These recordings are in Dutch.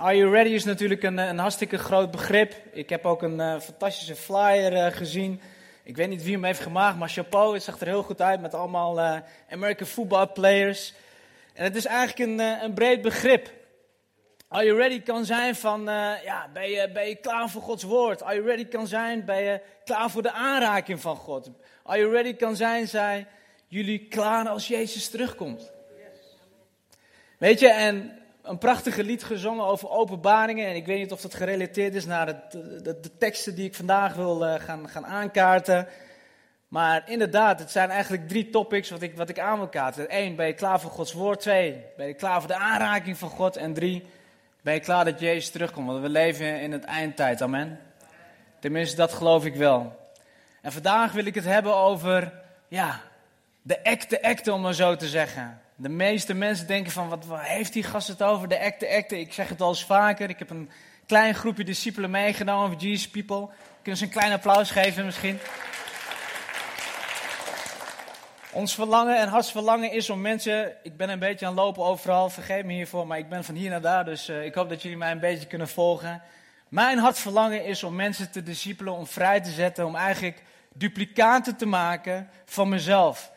Are you ready is natuurlijk een, een hartstikke groot begrip. Ik heb ook een uh, fantastische flyer uh, gezien. Ik weet niet wie hem heeft gemaakt, maar chapeau, het zag er heel goed uit met allemaal uh, American football players. En het is eigenlijk een, een breed begrip. Are you ready kan zijn van, ja, ben je, ben je klaar voor Gods woord? Are you ready kan zijn, ben je klaar voor de aanraking van God? Are you ready kan zijn, zijn jullie klaar als Jezus terugkomt? Weet je, en een prachtige lied gezongen over openbaringen. En ik weet niet of dat gerelateerd is naar de, teksten die ik vandaag wil uh, gaan, gaan aankaarten. Maar inderdaad, het zijn eigenlijk drie topics wat ik, wat ik aan wil kaarten. Eén, ben je klaar voor Gods woord? Twee, ben je klaar voor de aanraking van God? En drie, ben je klaar dat Jezus terugkomt? Want we leven in het eindtijd, amen. Tenminste, dat geloof ik wel. En vandaag wil ik het hebben over, ja, de echte acte, om maar zo te zeggen. De meeste mensen denken van, wat, heeft die gast het over? De acte, acte. Ik zeg het al eens vaker. Ik heb een klein groepje discipelen meegenomen van Jesus People. Kunnen ze een klein applaus geven misschien? Ons verlangen en hartsverlangen is om mensen. Ik ben een beetje aan het lopen overal, vergeet me hiervoor, maar ik ben van hier naar daar, dus uh, ik hoop dat jullie mij een beetje kunnen volgen. Mijn hartverlangen is om mensen te discipelen, om vrij te zetten, om eigenlijk duplicaten te maken van mezelf.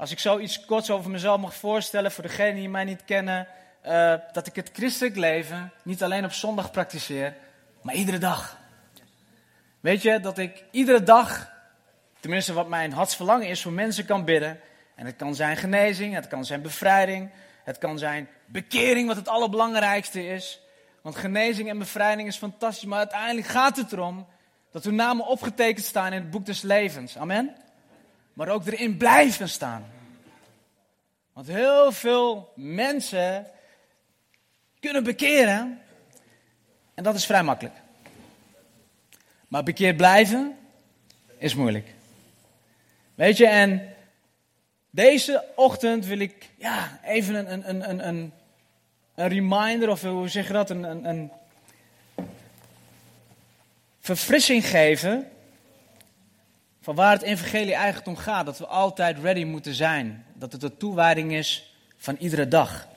Als ik zoiets korts over mezelf mag voorstellen, voor degenen die mij niet kennen, uh, dat ik het christelijk leven niet alleen op zondag praktiseer, maar iedere dag. Weet je, dat ik iedere dag, tenminste wat mijn hartsverlangen is, voor mensen kan bidden. En het kan zijn genezing, het kan zijn bevrijding, het kan zijn bekering, wat het allerbelangrijkste is. Want genezing en bevrijding is fantastisch, maar uiteindelijk gaat het erom dat uw namen opgetekend staan in het boek des levens. Amen maar ook erin blijven staan. Want heel veel mensen kunnen bekeren en dat is vrij makkelijk. Maar bekeerd blijven is moeilijk. Weet je, en deze ochtend wil ik ja, even een, een, een, een, een reminder, of hoe zeg je dat, een, een, een verfrissing geven van waar het evangelie eigenlijk om gaat. Dat we altijd ready moeten zijn. Dat het een toewijding is van iedere dag.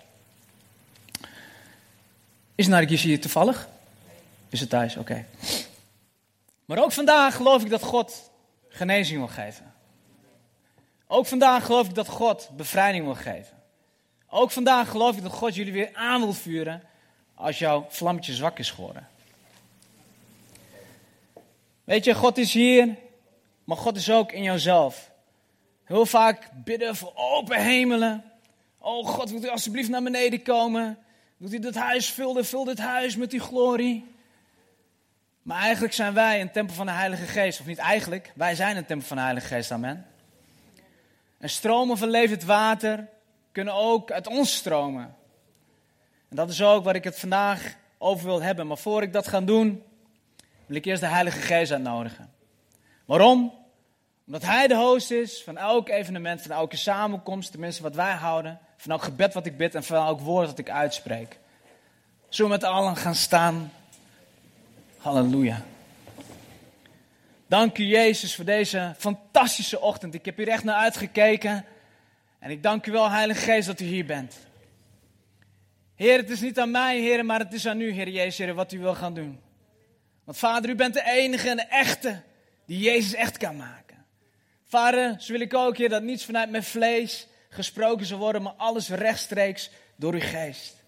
Is Nargis hier toevallig? Is het thuis? Oké. Maar ook vandaag geloof ik dat God genezing wil geven. Ook vandaag geloof ik dat God bevrijding wil geven. Ook vandaag geloof ik dat God jullie weer aan wil vuren als jouw vlammetje zwak is geworden. Weet je, God is hier maar God is ook in jouzelf. Heel vaak bidden voor open hemelen. Oh God, wilt u alsjeblieft naar beneden komen? Wilt u dit huis vullen? Vul dit huis met uw glorie. Maar eigenlijk zijn wij een tempel van de Heilige Geest. Of niet eigenlijk, wij zijn een tempel van de Heilige Geest, amen. En stromen van levend water kunnen ook uit ons stromen. En dat is ook waar ik het vandaag over wil hebben. Maar voor ik dat ga doen, wil ik eerst de Heilige Geest uitnodigen. Waarom? Omdat hij de host is van elk evenement, van elke samenkomst, tenminste wat wij houden, van elk gebed wat ik bid en van elk woord dat ik uitspreek. Zullen we met allen gaan staan? Halleluja. Dank u Jezus voor deze fantastische ochtend. Ik heb hier echt naar uitgekeken. En ik dank u wel, Heilige Geest, dat u hier bent. Heer, het is niet aan mij, Heer, maar het is aan u, Heer Jezus, Heer, wat u wil gaan doen. Want Vader, u bent de enige en de echte die Jezus echt kan maken. Vader, zo wil ik ook, Heer, dat niets vanuit mijn vlees gesproken zal worden, maar alles rechtstreeks door uw geest.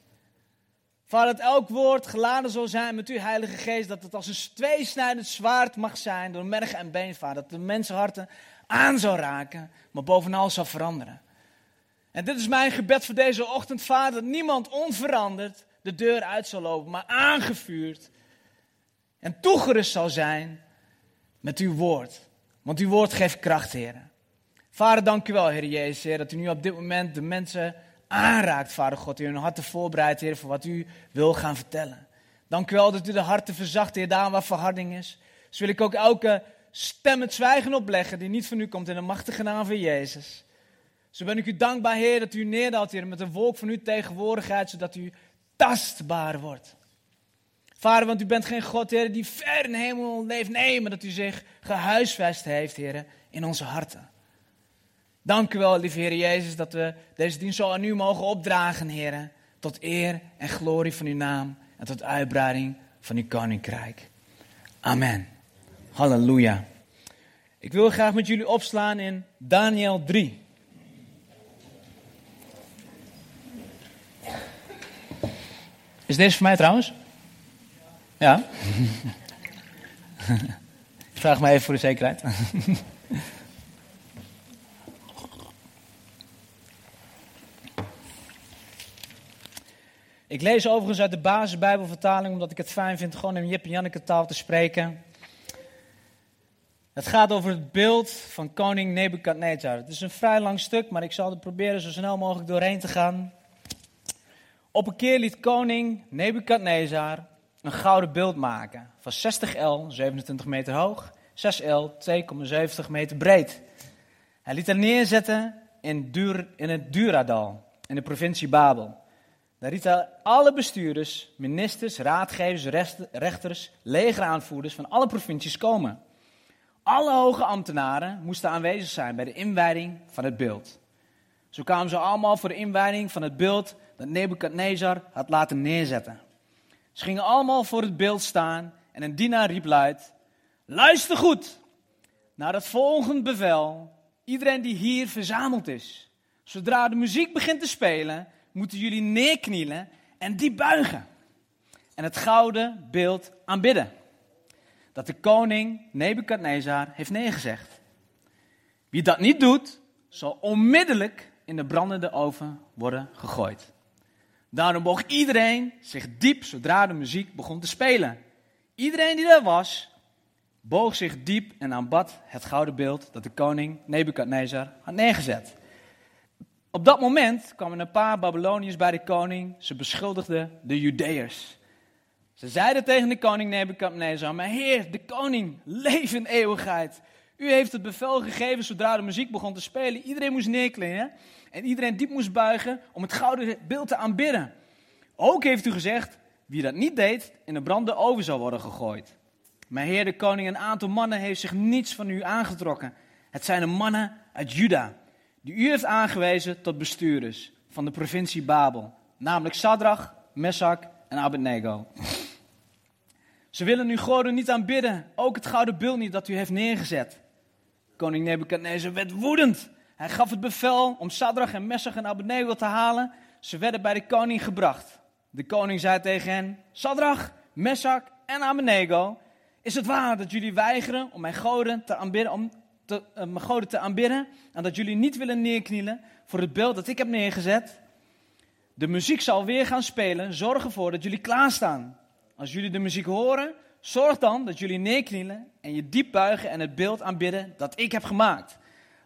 Vader, dat elk woord geladen zal zijn met uw Heilige Geest, dat het als een tweesnijdend zwaard mag zijn door merg en been, Vader. Dat de mensenharten aan zal raken, maar bovenal zal veranderen. En dit is mijn gebed voor deze ochtend, Vader, dat niemand onveranderd de deur uit zal lopen, maar aangevuurd en toegerust zal zijn met uw woord. Want uw woord geeft kracht, Heer. Vader, dank u wel, Heer Jezus, Heer, dat u nu op dit moment de mensen aanraakt, Vader God. U hun harten voorbereidt, Heer, voor wat u wil gaan vertellen. Dank u wel dat u de harten verzacht, Heer, daar waar verharding is. Dus wil ik ook elke stem het zwijgen opleggen die niet van u komt in de machtige naam van Jezus. Zo ben ik u dankbaar, Heer, dat u neerdaalt, Heer, met een wolk van uw tegenwoordigheid, zodat u tastbaar wordt. Vader, want u bent geen God, Heer, die ver in hemel leeft. Nee, maar dat u zich gehuisvest heeft, Heer, in onze harten. Dank u wel, lieve Heer Jezus, dat we deze dienst zo aan u mogen opdragen, Heer. Tot eer en glorie van uw naam. en tot uitbreiding van uw koninkrijk. Amen. Halleluja. Ik wil graag met jullie opslaan in Daniel 3. Is deze voor mij trouwens? Ja? Ik vraag me even voor de zekerheid. Ik lees overigens uit de basisbijbelvertaling, omdat ik het fijn vind gewoon in Jip en Janneke taal te spreken. Het gaat over het beeld van koning Nebukadnezar. Het is een vrij lang stuk, maar ik zal er proberen zo snel mogelijk doorheen te gaan. Op een keer liet koning Nebukadnezar een gouden beeld maken van 60 L, 27 meter hoog, 6 L, 2,70 meter breed. Hij liet het neerzetten in, Dur, in het Duradal, in de provincie Babel. Daar liet hij alle bestuurders, ministers, raadgevers, rechters, legeraanvoerders van alle provincies komen. Alle hoge ambtenaren moesten aanwezig zijn bij de inwijding van het beeld. Zo kwamen ze allemaal voor de inwijding van het beeld dat Nebukadnezar had laten neerzetten. Ze gingen allemaal voor het beeld staan en een dienaar riep luid: Luister goed naar het volgende bevel. Iedereen die hier verzameld is. Zodra de muziek begint te spelen, moeten jullie neerknielen en die buigen. En het gouden beeld aanbidden. Dat de koning Nebukadnezar heeft neergezegd. Wie dat niet doet, zal onmiddellijk in de brandende oven worden gegooid. Daarom boog iedereen zich diep zodra de muziek begon te spelen. Iedereen die daar was, boog zich diep en aanbad het gouden beeld dat de koning Nebukadnezar had neergezet. Op dat moment kwamen een paar Babyloniërs bij de koning. Ze beschuldigden de Judeërs. Ze zeiden tegen de koning Nebukadnezar, maar heer, de koning, leef in eeuwigheid. U heeft het bevel gegeven zodra de muziek begon te spelen. Iedereen moest neerklinken en iedereen diep moest buigen om het gouden beeld te aanbidden. Ook heeft u gezegd, wie dat niet deed, in de brandende oven zal worden gegooid. Maar heer de koning, een aantal mannen heeft zich niets van u aangetrokken. Het zijn de mannen uit Juda, die u heeft aangewezen tot bestuurders van de provincie Babel. Namelijk Sadrach, Meshach en Abednego. Ze willen uw goden niet aanbidden, ook het gouden beeld niet dat u heeft neergezet. Koning Nebukadnezar werd woedend. Hij gaf het bevel om Sadrach en Messach en Abednego te halen. Ze werden bij de koning gebracht. De koning zei tegen hen, Sadrach, Messach en Abednego, is het waar dat jullie weigeren om mijn goden te aanbidden, om te, uh, mijn goden te aanbidden en dat jullie niet willen neerknielen voor het beeld dat ik heb neergezet? De muziek zal weer gaan spelen. Zorg ervoor dat jullie klaarstaan. Als jullie de muziek horen, zorg dan dat jullie neerknielen en je diep buigen en het beeld aanbidden dat ik heb gemaakt.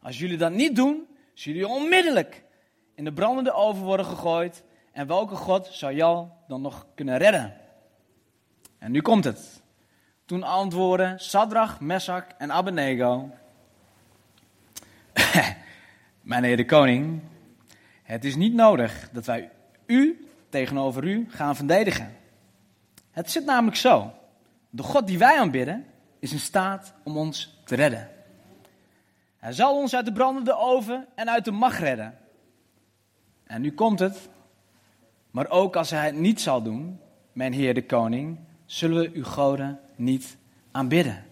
Als jullie dat niet doen, zullen jullie onmiddellijk in de brandende oven worden gegooid. En welke God zou jou dan nog kunnen redden? En nu komt het. Toen antwoordden Sadrach, Meshach en Abednego. Mijn heer de koning, het is niet nodig dat wij u tegenover u gaan verdedigen. Het zit namelijk zo. De God die wij aanbidden is in staat om ons te redden. Hij zal ons uit de brandende oven en uit de macht redden. En nu komt het. Maar ook als hij het niet zal doen, mijn Heer de Koning, zullen we uw goden niet aanbidden.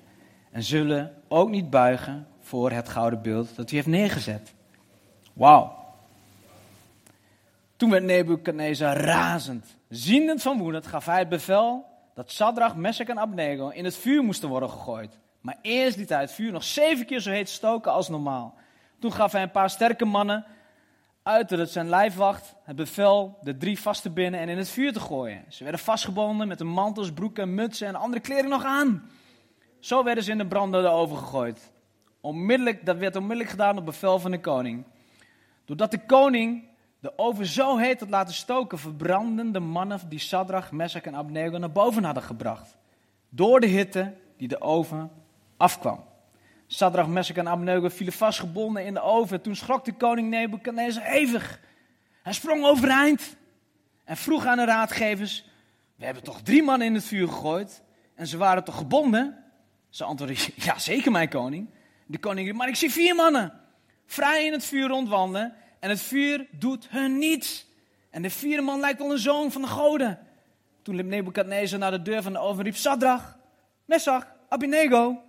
En zullen ook niet buigen voor het gouden beeld dat u heeft neergezet. Wauw. Toen werd Nebuchadnezzar razend. Ziendend van woede gaf hij het bevel dat Sadrach, Meshach en Abnego in het vuur moesten worden gegooid. Maar eerst liet hij het vuur nog zeven keer zo heet stoken als normaal. Toen gaf hij een paar sterke mannen uit het zijn lijfwacht het bevel de drie vast te binnen en in het vuur te gooien. Ze werden vastgebonden met hun mantels, broeken, mutsen en andere kleding nog aan. Zo werden ze in de brandende oven gegooid. Onmiddellijk, dat werd onmiddellijk gedaan op bevel van de koning. Doordat de koning de oven zo heet had laten stoken, verbrandden de mannen die Sadrach, Meshach en Abnego naar boven hadden gebracht. Door de hitte die de oven afkwam. Sadrach, Meshach en Abednego vielen vastgebonden in de oven. Toen schrok de koning Nebuchadnezzar hevig. Hij sprong overeind en vroeg aan de raadgevers: We hebben toch drie mannen in het vuur gegooid en ze waren toch gebonden? Ze antwoordden: Ja, zeker, mijn koning. De koning Maar ik zie vier mannen vrij in het vuur rondwandelen en het vuur doet hun niets. En de vierde man lijkt wel een zoon van de goden. Toen liep Nebukadnezar naar de deur van de oven en riep, Sadrach, Messach, Abednego,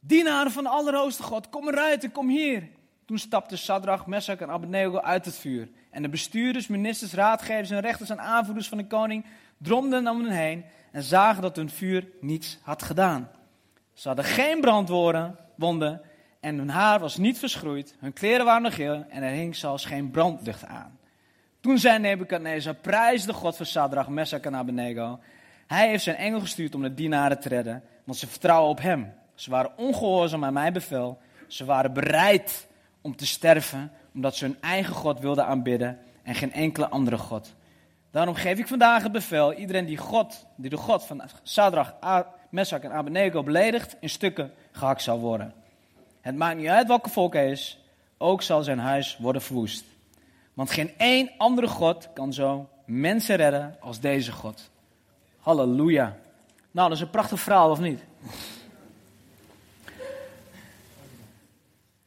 dienaren van de Allerhoogste God, kom eruit en kom hier. Toen stapten Sadrach, Messach en Abednego uit het vuur. En de bestuurders, ministers, raadgevers en rechters en aanvoerders van de koning dromden om hen heen en zagen dat hun vuur niets had gedaan. Ze hadden geen brandwonden en hun haar was niet verschroeid, hun kleren waren nog geel en er hing zelfs geen brandlucht aan. Toen zei Nebukadnezar, prijs de God voor Sadrach, Messach en Abednego. Hij heeft zijn engel gestuurd om de dienaren te redden, want ze vertrouwen op hem. Ze waren ongehoorzaam aan mijn bevel. Ze waren bereid om te sterven, omdat ze hun eigen God wilden aanbidden en geen enkele andere God. Daarom geef ik vandaag het bevel, iedereen die, God, die de God van Sadrach, Messach en Abednego beledigt, in stukken gehakt zal worden. Het maakt niet uit welke volk hij is, ook zal zijn huis worden verwoest. Want geen één andere God kan zo mensen redden als deze God. Halleluja. Nou, dat is een prachtig verhaal, of niet?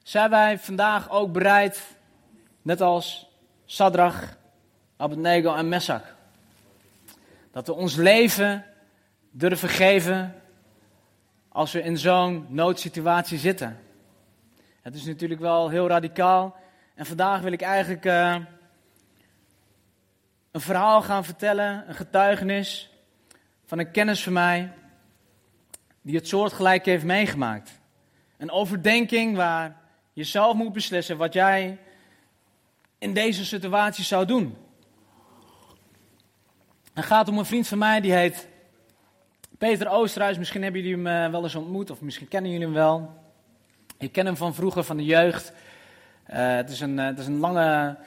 Zijn wij vandaag ook bereid, net als Sadrach, Abednego en Messach, dat we ons leven durven geven als we in zo'n noodsituatie zitten? Het is natuurlijk wel heel radicaal. En vandaag wil ik eigenlijk uh, een verhaal gaan vertellen, een getuigenis van een kennis van mij die het soortgelijk heeft meegemaakt. Een overdenking waar je zelf moet beslissen wat jij in deze situatie zou doen. Het gaat om een vriend van mij die heet Peter Oosterhuis. Misschien hebben jullie hem eh, wel eens ontmoet of misschien kennen jullie hem wel. Ik ken hem van vroeger, van de jeugd. Uh, het, is een, het is een lange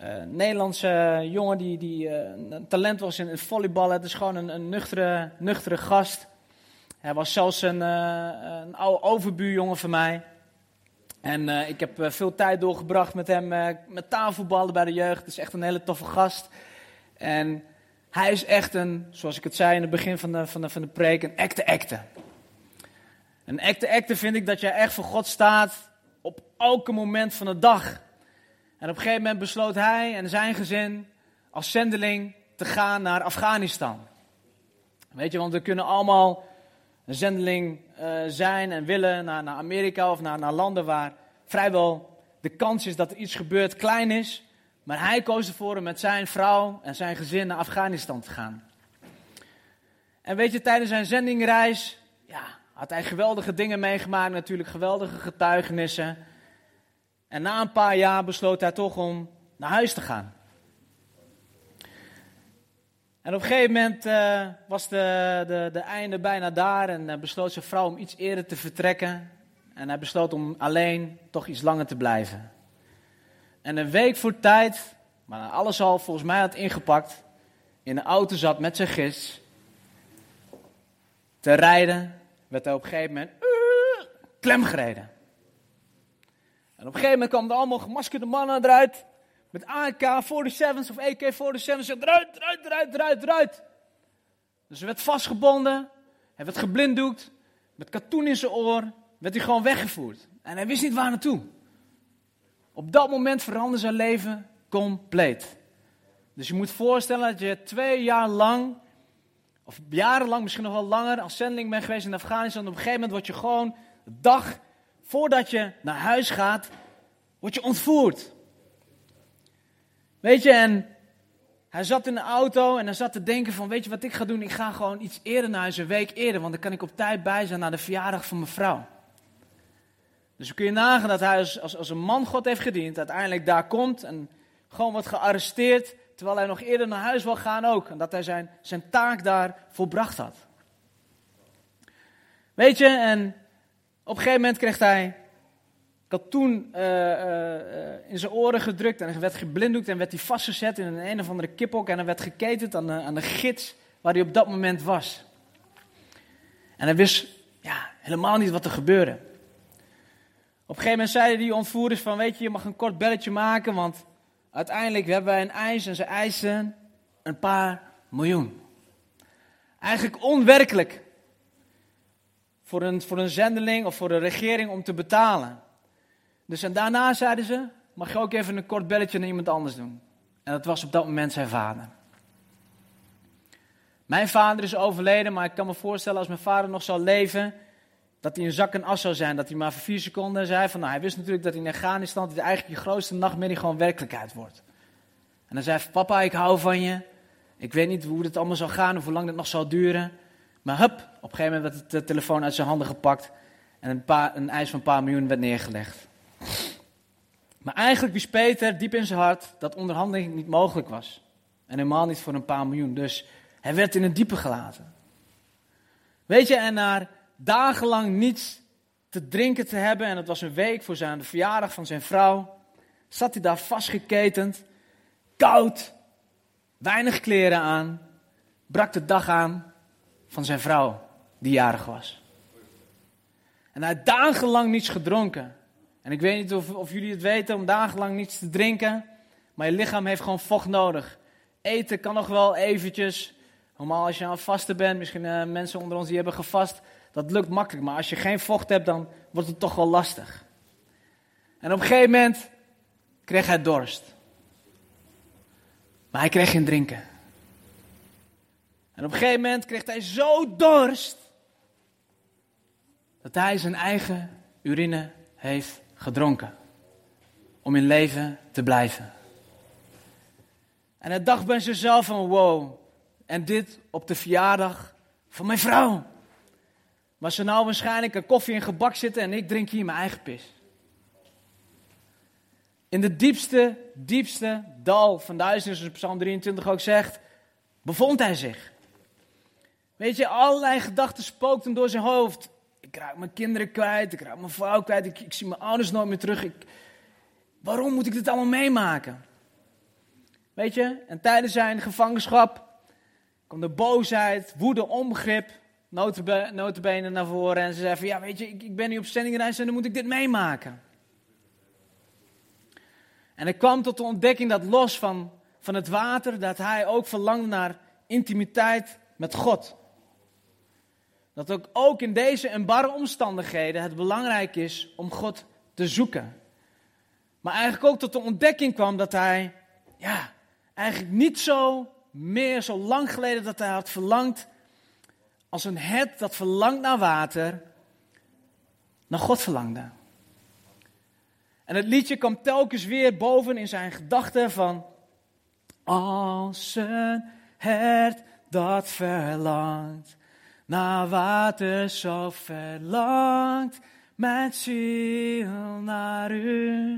uh, Nederlandse jongen die, die een talent was in volleyballen. Het is gewoon een, een nuchtere, nuchtere gast. Hij was zelfs een, een oude overbuurjongen van mij. En ik heb veel tijd doorgebracht met hem met tafelballen bij de jeugd. Het is echt een hele toffe gast. En hij is echt een, zoals ik het zei in het begin van de, van de, van de preek, een echte acte. Acte vind ik dat jij echt voor God staat op elke moment van de dag. En op een gegeven moment besloot hij en zijn gezin als zendeling te gaan naar Afghanistan. Weet je, want we kunnen allemaal een zendeling uh, zijn en willen naar, naar Amerika of naar, naar landen waar vrijwel de kans is dat er iets gebeurt klein is. Maar hij koos ervoor om met zijn vrouw en zijn gezin naar Afghanistan te gaan. En weet je, tijdens zijn zendingreis, had hij geweldige dingen meegemaakt, natuurlijk geweldige getuigenissen. En na een paar jaar besloot hij toch om naar huis te gaan. En op een gegeven moment uh, was de, de, de einde bijna daar en uh, besloot zijn vrouw om iets eerder te vertrekken. En hij besloot om alleen toch iets langer te blijven. En een week voor tijd, maar alles al volgens mij had ingepakt, in de auto zat met zijn gis te rijden werd hij op een gegeven moment uh, klemgereden. En op een gegeven moment kwamen er allemaal gemaskerde mannen eruit. Met AK-47's of AK-47's. Eruit, eruit, eruit, eruit, eruit. Dus hij werd vastgebonden. Hij werd geblinddoekt. Met katoen in zijn oor. Werd hij gewoon weggevoerd. En hij wist niet waar naartoe. Op dat moment veranderde zijn leven compleet. Dus je moet voorstellen dat je twee jaar lang of jarenlang, misschien nog wel langer, als zendeling ben geweest in Afghanistan. Op een gegeven moment word je gewoon, de dag voordat je naar huis gaat, word je ontvoerd. Weet je, en hij zat in de auto en hij zat te denken van, weet je wat ik ga doen? Ik ga gewoon iets eerder naar huis, een week eerder, want dan kan ik op tijd bij zijn naar de verjaardag van mijn vrouw. Dus dan kun je nagaan dat hij als, als een man God heeft gediend, uiteindelijk daar komt en gewoon wordt gearresteerd terwijl hij nog eerder naar huis wil gaan ook. En dat hij zijn, zijn taak daar volbracht had. Weet je, en op een gegeven moment kreeg hij katoen uh, uh, in zijn oren gedrukt. En hij werd geblinddoekt en werd hij vastgezet in een een of andere kiphok. En hij werd geketend aan de, aan de gids waar hij op dat moment was. En hij wist ja, helemaal niet wat er gebeurde. Op een gegeven moment zeiden die ontvoerders van, weet je, je mag een kort belletje maken, want Uiteindelijk hebben wij een eis en ze eisen een paar miljoen. Eigenlijk onwerkelijk voor een, voor een zendeling of voor de regering om te betalen. Dus en daarna zeiden ze, mag je ook even een kort belletje naar iemand anders doen. En dat was op dat moment zijn vader. Mijn vader is overleden, maar ik kan me voorstellen als mijn vader nog zou leven, dat hij een zak en as zou zijn. Dat hij maar voor vier seconden zei van, nou hij wist natuurlijk dat in Afghanistan, dat eigenlijk je grootste nachtmerrie gewoon werkelijkheid wordt. En dan zei hij, papa ik hou van je. Ik weet niet hoe dit allemaal zal gaan of hoe lang dit nog zal duren. Maar hup, op een gegeven moment werd de telefoon uit zijn handen gepakt en een, paar, een eis van een paar miljoen werd neergelegd. Maar eigenlijk wist Peter diep in zijn hart dat onderhandeling niet mogelijk was. En helemaal niet voor een paar miljoen. Dus hij werd in het diepe gelaten. Weet je, en na dagenlang niets te drinken te hebben, en het was een week voor zijn, de verjaardag van zijn vrouw, zat hij daar vastgeketend, koud, weinig kleren aan, brak de dag aan van zijn vrouw die jarig was. En hij had dagenlang niets gedronken. En ik weet niet of, of jullie het weten om dagenlang niets te drinken, maar je lichaam heeft gewoon vocht nodig. Eten kan nog wel eventjes, normaal als je aan het vasten bent, misschien uh, mensen onder ons die hebben gevast, dat lukt makkelijk. Maar als je geen vocht hebt, dan wordt het toch wel lastig. En op een gegeven moment kreeg hij dorst. Maar hij kreeg geen drinken. En op een gegeven moment kreeg hij zo dorst dat hij zijn eigen urine heeft gedronken. Om in leven te blijven. En hij dacht bij zichzelf van wow, en dit op de verjaardag van mijn vrouw. Maar ze nou waarschijnlijk een koffie en gebak zitten en ik drink hier mijn eigen pis. In de diepste, diepste dal van duizenden, zoals Psalm 23 ook zegt, bevond hij zich. Weet je, allerlei gedachten spookten door zijn hoofd. Ik raak mijn kinderen kwijt, ik raak mijn vrouw kwijt, ik, ik zie mijn ouders nooit meer terug. Ik, waarom moet ik dit allemaal meemaken? Weet je, en tijdens zijn gevangenschap kwam de boosheid, woede, onbegrip, notabene naar voren. En ze zei van, ja weet je, ik, ik ben nu op zendingreis en dan moet ik dit meemaken. En hij kwam tot de ontdekking dat los van, van het water, dat hij ook verlangde naar intimiteit met God. Dat ook, ook in deze en barre omstandigheden het belangrijk is om God te zoeken. Maar eigenlijk ook tot de ontdekking kwam dat hij, ja, eigenlijk niet zo meer zo lang geleden dat hij had verlangd als een het dat verlangt naar water, naar God verlangde. En het liedje kwam telkens weer boven in zijn gedachten van, als een hert dat verlangt naar water zo verlangt mijn ziel naar u.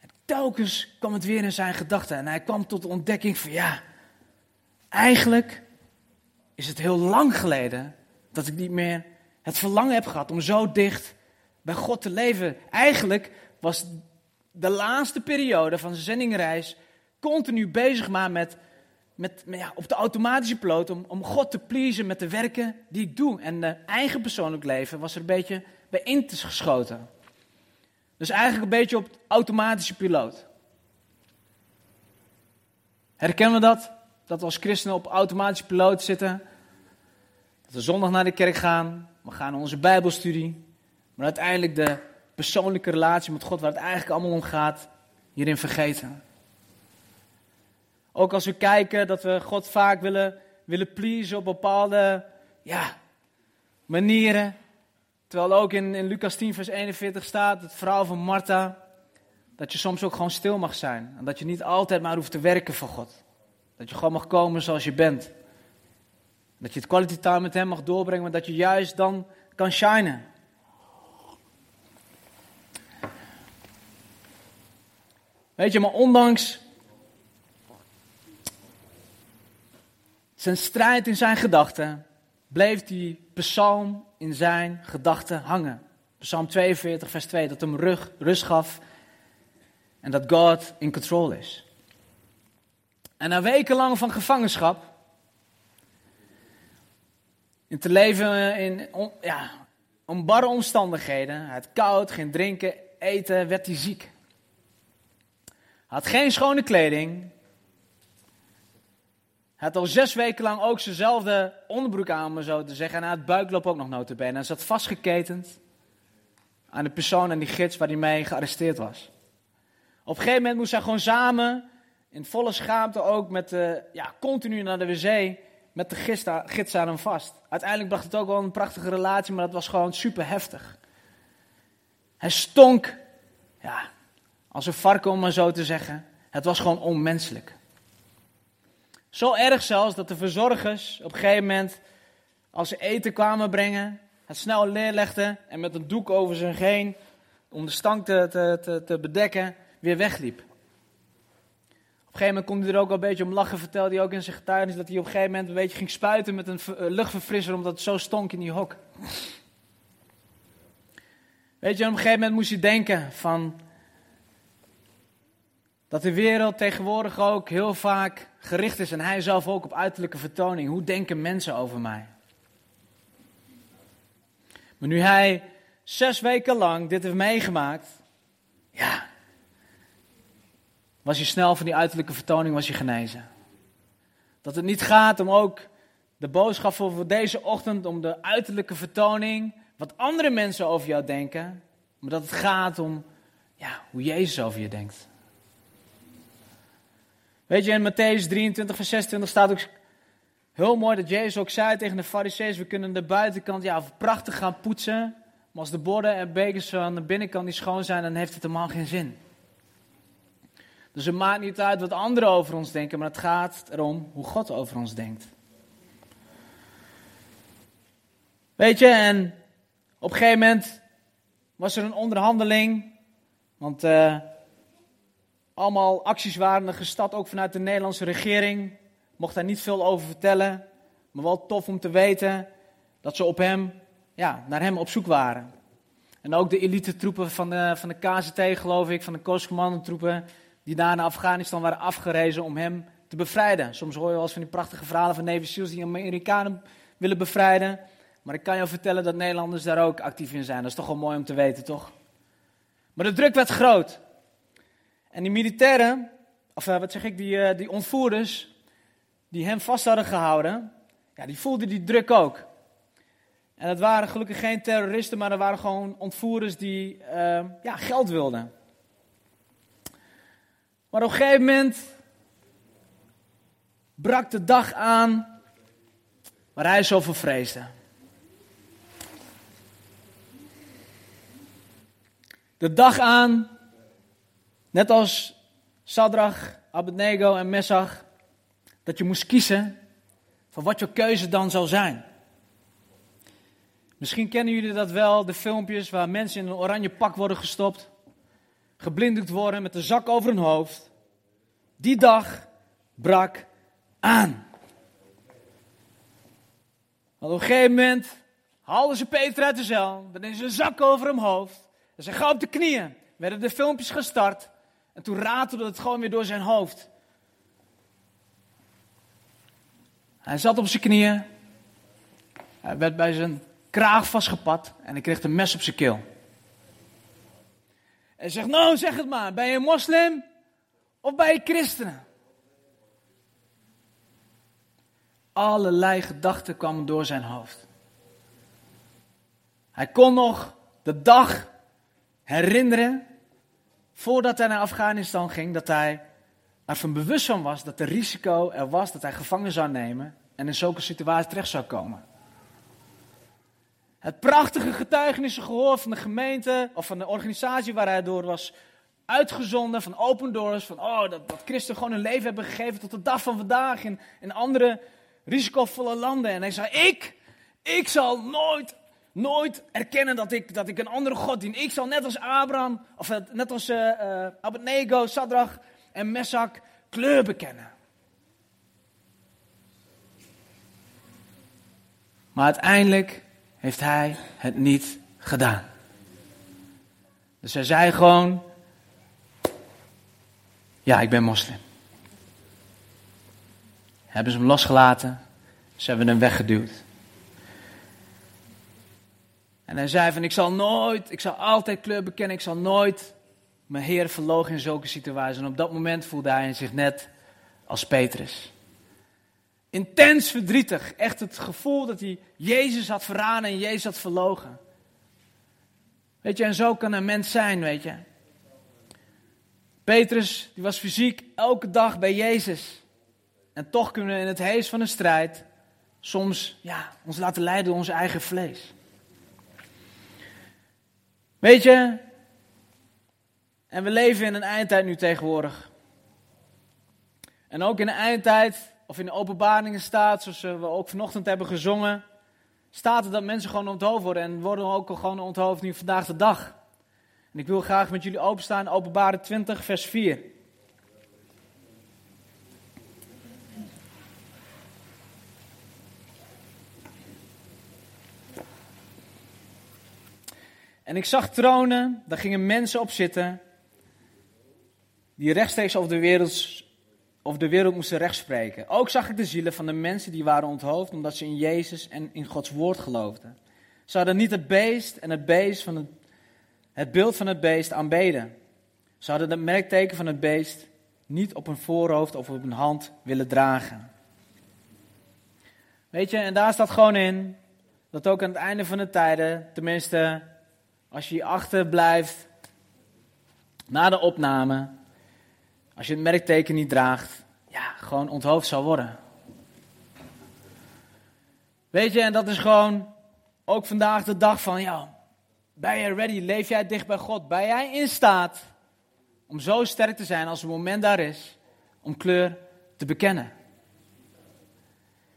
En telkens kwam het weer in zijn gedachten en hij kwam tot de ontdekking van ja, eigenlijk is het heel lang geleden dat ik niet meer het verlangen heb gehad om zo dicht bij God te leven. Eigenlijk was de laatste periode van zijn zendingreis continu bezig maar met met, ja, op de automatische piloot om, om God te pleasen met de werken die ik doe. En uh, eigen persoonlijk leven was er een beetje bij in te geschoten. Dus eigenlijk een beetje op automatische piloot. Herkennen we dat? Dat we als christenen op automatische piloot zitten. Dat we zondag naar de kerk gaan. We gaan naar onze bijbelstudie. Maar uiteindelijk de persoonlijke relatie met God, waar het eigenlijk allemaal om gaat, hierin vergeten. Ook als we kijken dat we God vaak willen, willen pleasen op bepaalde ja, manieren. Terwijl ook in, in Lucas 10, vers 41 staat, het verhaal van Martha, dat je soms ook gewoon stil mag zijn. En dat je niet altijd maar hoeft te werken voor God. Dat je gewoon mag komen zoals je bent. Dat je het quality time met hem mag doorbrengen, maar dat je juist dan kan shinen. Weet je, maar ondanks zijn strijd in zijn gedachten, bleef die psalm in zijn gedachten hangen. Psalm 42, vers 2, dat hem rust gaf en dat God in control is. En na wekenlang van gevangenschap, in te leven in ja, onbarre omstandigheden, had koud, geen drinken, eten, werd hij ziek. Had geen schone kleding, had al zes weken lang ook zijnzelfde onderbroek aan, om zo te zeggen. En hij had buikloop ook nog notabene. Hij zat vastgeketend aan de persoon en die gids waar hij mee gearresteerd was. Op een gegeven moment moest hij gewoon samen, in volle schaamte ook, met, uh, ja, continu naar de wc. met de gids, gids aan hem vast. Uiteindelijk bracht het ook wel een prachtige relatie, maar dat was gewoon super heftig. Hij stonk, ja, als een varken om maar zo te zeggen. Het was gewoon onmenselijk. Zo erg zelfs dat de verzorgers op een gegeven moment, als ze eten kwamen brengen, het snel neerlegden en met een doek over zich heen, om de stank te, te, te, te bedekken, weer wegliep. Een gegeven moment kon hij er ook al een beetje om lachen, vertelde hij ook in zijn getuigenis, dat hij op een gegeven moment een beetje ging spuiten met een eh, luchtverfrisser, omdat het zo stonk in die hok. Weet je, op een gegeven moment moest je denken van, dat de wereld tegenwoordig ook heel vaak gericht is en hij zelf ook op uiterlijke vertoning. Hoe denken mensen over mij? Maar nu hij zes weken lang dit heeft meegemaakt, ja, was hij snel van die uiterlijke vertoning was hij genezen. Dat het niet gaat om ook de boodschap voor deze ochtend, om de uiterlijke vertoning, wat andere mensen over jou denken, maar dat het gaat om ja, hoe Jezus over je denkt. Weet je, in Matthäus 23, vers 26 staat ook heel mooi dat Jezus ook zei tegen de fariseeën, we kunnen de buitenkant ja, prachtig gaan poetsen, maar als de borden en bekers aan de binnenkant niet schoon zijn, dan heeft het helemaal geen zin. Dus het maakt niet uit wat anderen over ons denken, maar het gaat erom hoe God over ons denkt. Weet je, en op een gegeven moment was er een onderhandeling, want uh, allemaal acties waren gestart, ook vanuit de Nederlandse regering. Mocht daar niet veel over vertellen, maar wel tof om te weten dat ze op hem, ja, naar hem op zoek waren. En ook de elite troepen van de, van de KZT, geloof ik, van de Kooskommandotroepen, die daar naar Afghanistan waren afgerezen om hem te bevrijden. Soms hoor je wel eens van die prachtige verhalen van Navy SEALs die Amerikanen willen bevrijden. Maar ik kan je vertellen dat Nederlanders daar ook actief in zijn. Dat is toch wel mooi om te weten, toch? Maar de druk werd groot. En die militairen, of eh, wat zeg ik, die, eh, die ontvoerders, die hem vast hadden gehouden, ja, die voelden die druk ook. En dat waren gelukkig geen terroristen, maar dat waren gewoon ontvoerders die uh, ja, geld wilden. Maar op een gegeven moment brak de dag aan waar hij zoveel vreesde. De dag aan Net als Sadrach, Abednego en Messach, dat je moest kiezen van wat je keuze dan zou zijn. Misschien kennen jullie dat wel, de filmpjes waar mensen in een oranje pak worden gestopt, geblinddoekt worden met een zak over hun hoofd. Die dag brak aan. Want op een gegeven moment haalden ze Peter uit de cel, dan is een zak over hem hoofd. En ze gaan op de knieën. Werden de filmpjes gestart. En toen ratelde het gewoon weer door zijn hoofd. Hij zat op zijn knieën. Hij werd bij zijn kraag vastgepakt en hij kreeg een mes op zijn keel. Hij zegt, nou zeg het maar, ben je moslim of ben je christenen? Allerlei gedachten kwamen door zijn hoofd. Hij kon nog de dag herinneren voordat hij naar Afghanistan ging, dat hij ervan bewust van was dat er risico er was dat hij gevangen zou nemen en in zulke situatie terecht zou komen. Het prachtige getuigenissen gehoord van de gemeente of van de organisatie waar hij door was uitgezonden, van Open Doors, van oh, dat, dat christen gewoon hun leven hebben gegeven tot de dag van vandaag in, in andere risicovolle landen. En hij zei, ik, ik zal nooit nooit erkennen dat ik, dat ik een andere God dien. Ik zal net als Abraham, of eh, net als uh, uh, Abednego, Sadrach en Mesak kleur bekennen. Maar uiteindelijk heeft hij het niet gedaan. Dus hij zei gewoon: Ja, ik ben moslim. Hebben ze hem losgelaten, ze hebben hem weggeduwd. En hij zei van, ik zal nooit, ik zal altijd kleur bekennen, ik zal nooit mijn Heer verlogen in zulke situaties. En op dat moment voelde hij zich net als Petrus. Intens verdrietig, echt het gevoel dat hij Jezus had verraden en Jezus had verlogen. Weet je, en zo kan een mens zijn, weet je. Petrus, die was fysiek elke dag bij Jezus. En toch kunnen we in het hees van een strijd soms ja, ons laten leiden door ons eigen vlees. Weet je, en we leven in een eindtijd nu tegenwoordig. En ook in de eindtijd, of in de openbaringen staat, zoals we ook vanochtend hebben gezongen, staat er dat mensen gewoon onthoofd worden en worden ook gewoon onthoofd nu vandaag de dag. En ik wil graag met jullie openstaan, openbare 20, vers 4. En ik zag tronen, daar gingen mensen op zitten, die rechtstreeks over de wereld, over de wereld moesten rechtspreken. Ook zag ik de zielen van de mensen die waren onthoofd omdat ze in Jezus en in Gods woord geloofden. Ze hadden niet het beest en het beest van het, het beeld van het beest aanbeden. Ze hadden het merkteken van het beest niet op hun voorhoofd of op hun hand willen dragen. Weet je, en daar staat gewoon in dat ook aan het einde van de tijden, tenminste als je hier achter blijft na de opname, als je het merkteken niet draagt, ja, gewoon onthoofd zal worden. Weet je, en dat is gewoon ook vandaag de dag van, ja, ben je ready? Leef jij dicht bij God? Ben jij in staat om zo sterk te zijn als het moment daar is om kleur te bekennen?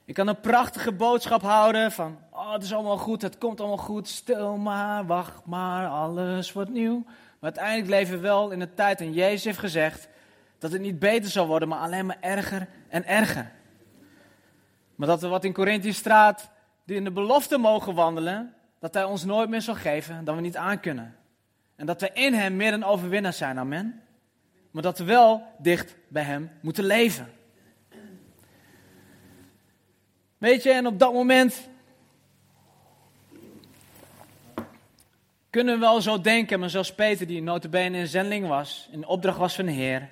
Ik kan een prachtige boodschap houden van, oh, het is allemaal goed, het komt allemaal goed, stil maar, wacht maar, alles wordt nieuw. Maar uiteindelijk leven we wel in een tijd en Jezus heeft gezegd dat het niet beter zal worden, maar alleen maar erger en erger. Maar dat we wat in Corinthië straat die in de belofte mogen wandelen, dat hij ons nooit meer zal geven dan we niet aankunnen. En dat we in hem meer dan overwinnaars zijn, amen. Maar dat we wel dicht bij hem moeten leven. Weet je, en op dat moment kunnen we wel zo denken, maar zoals Peter, die notabene een zending was, in opdracht was van de Heer,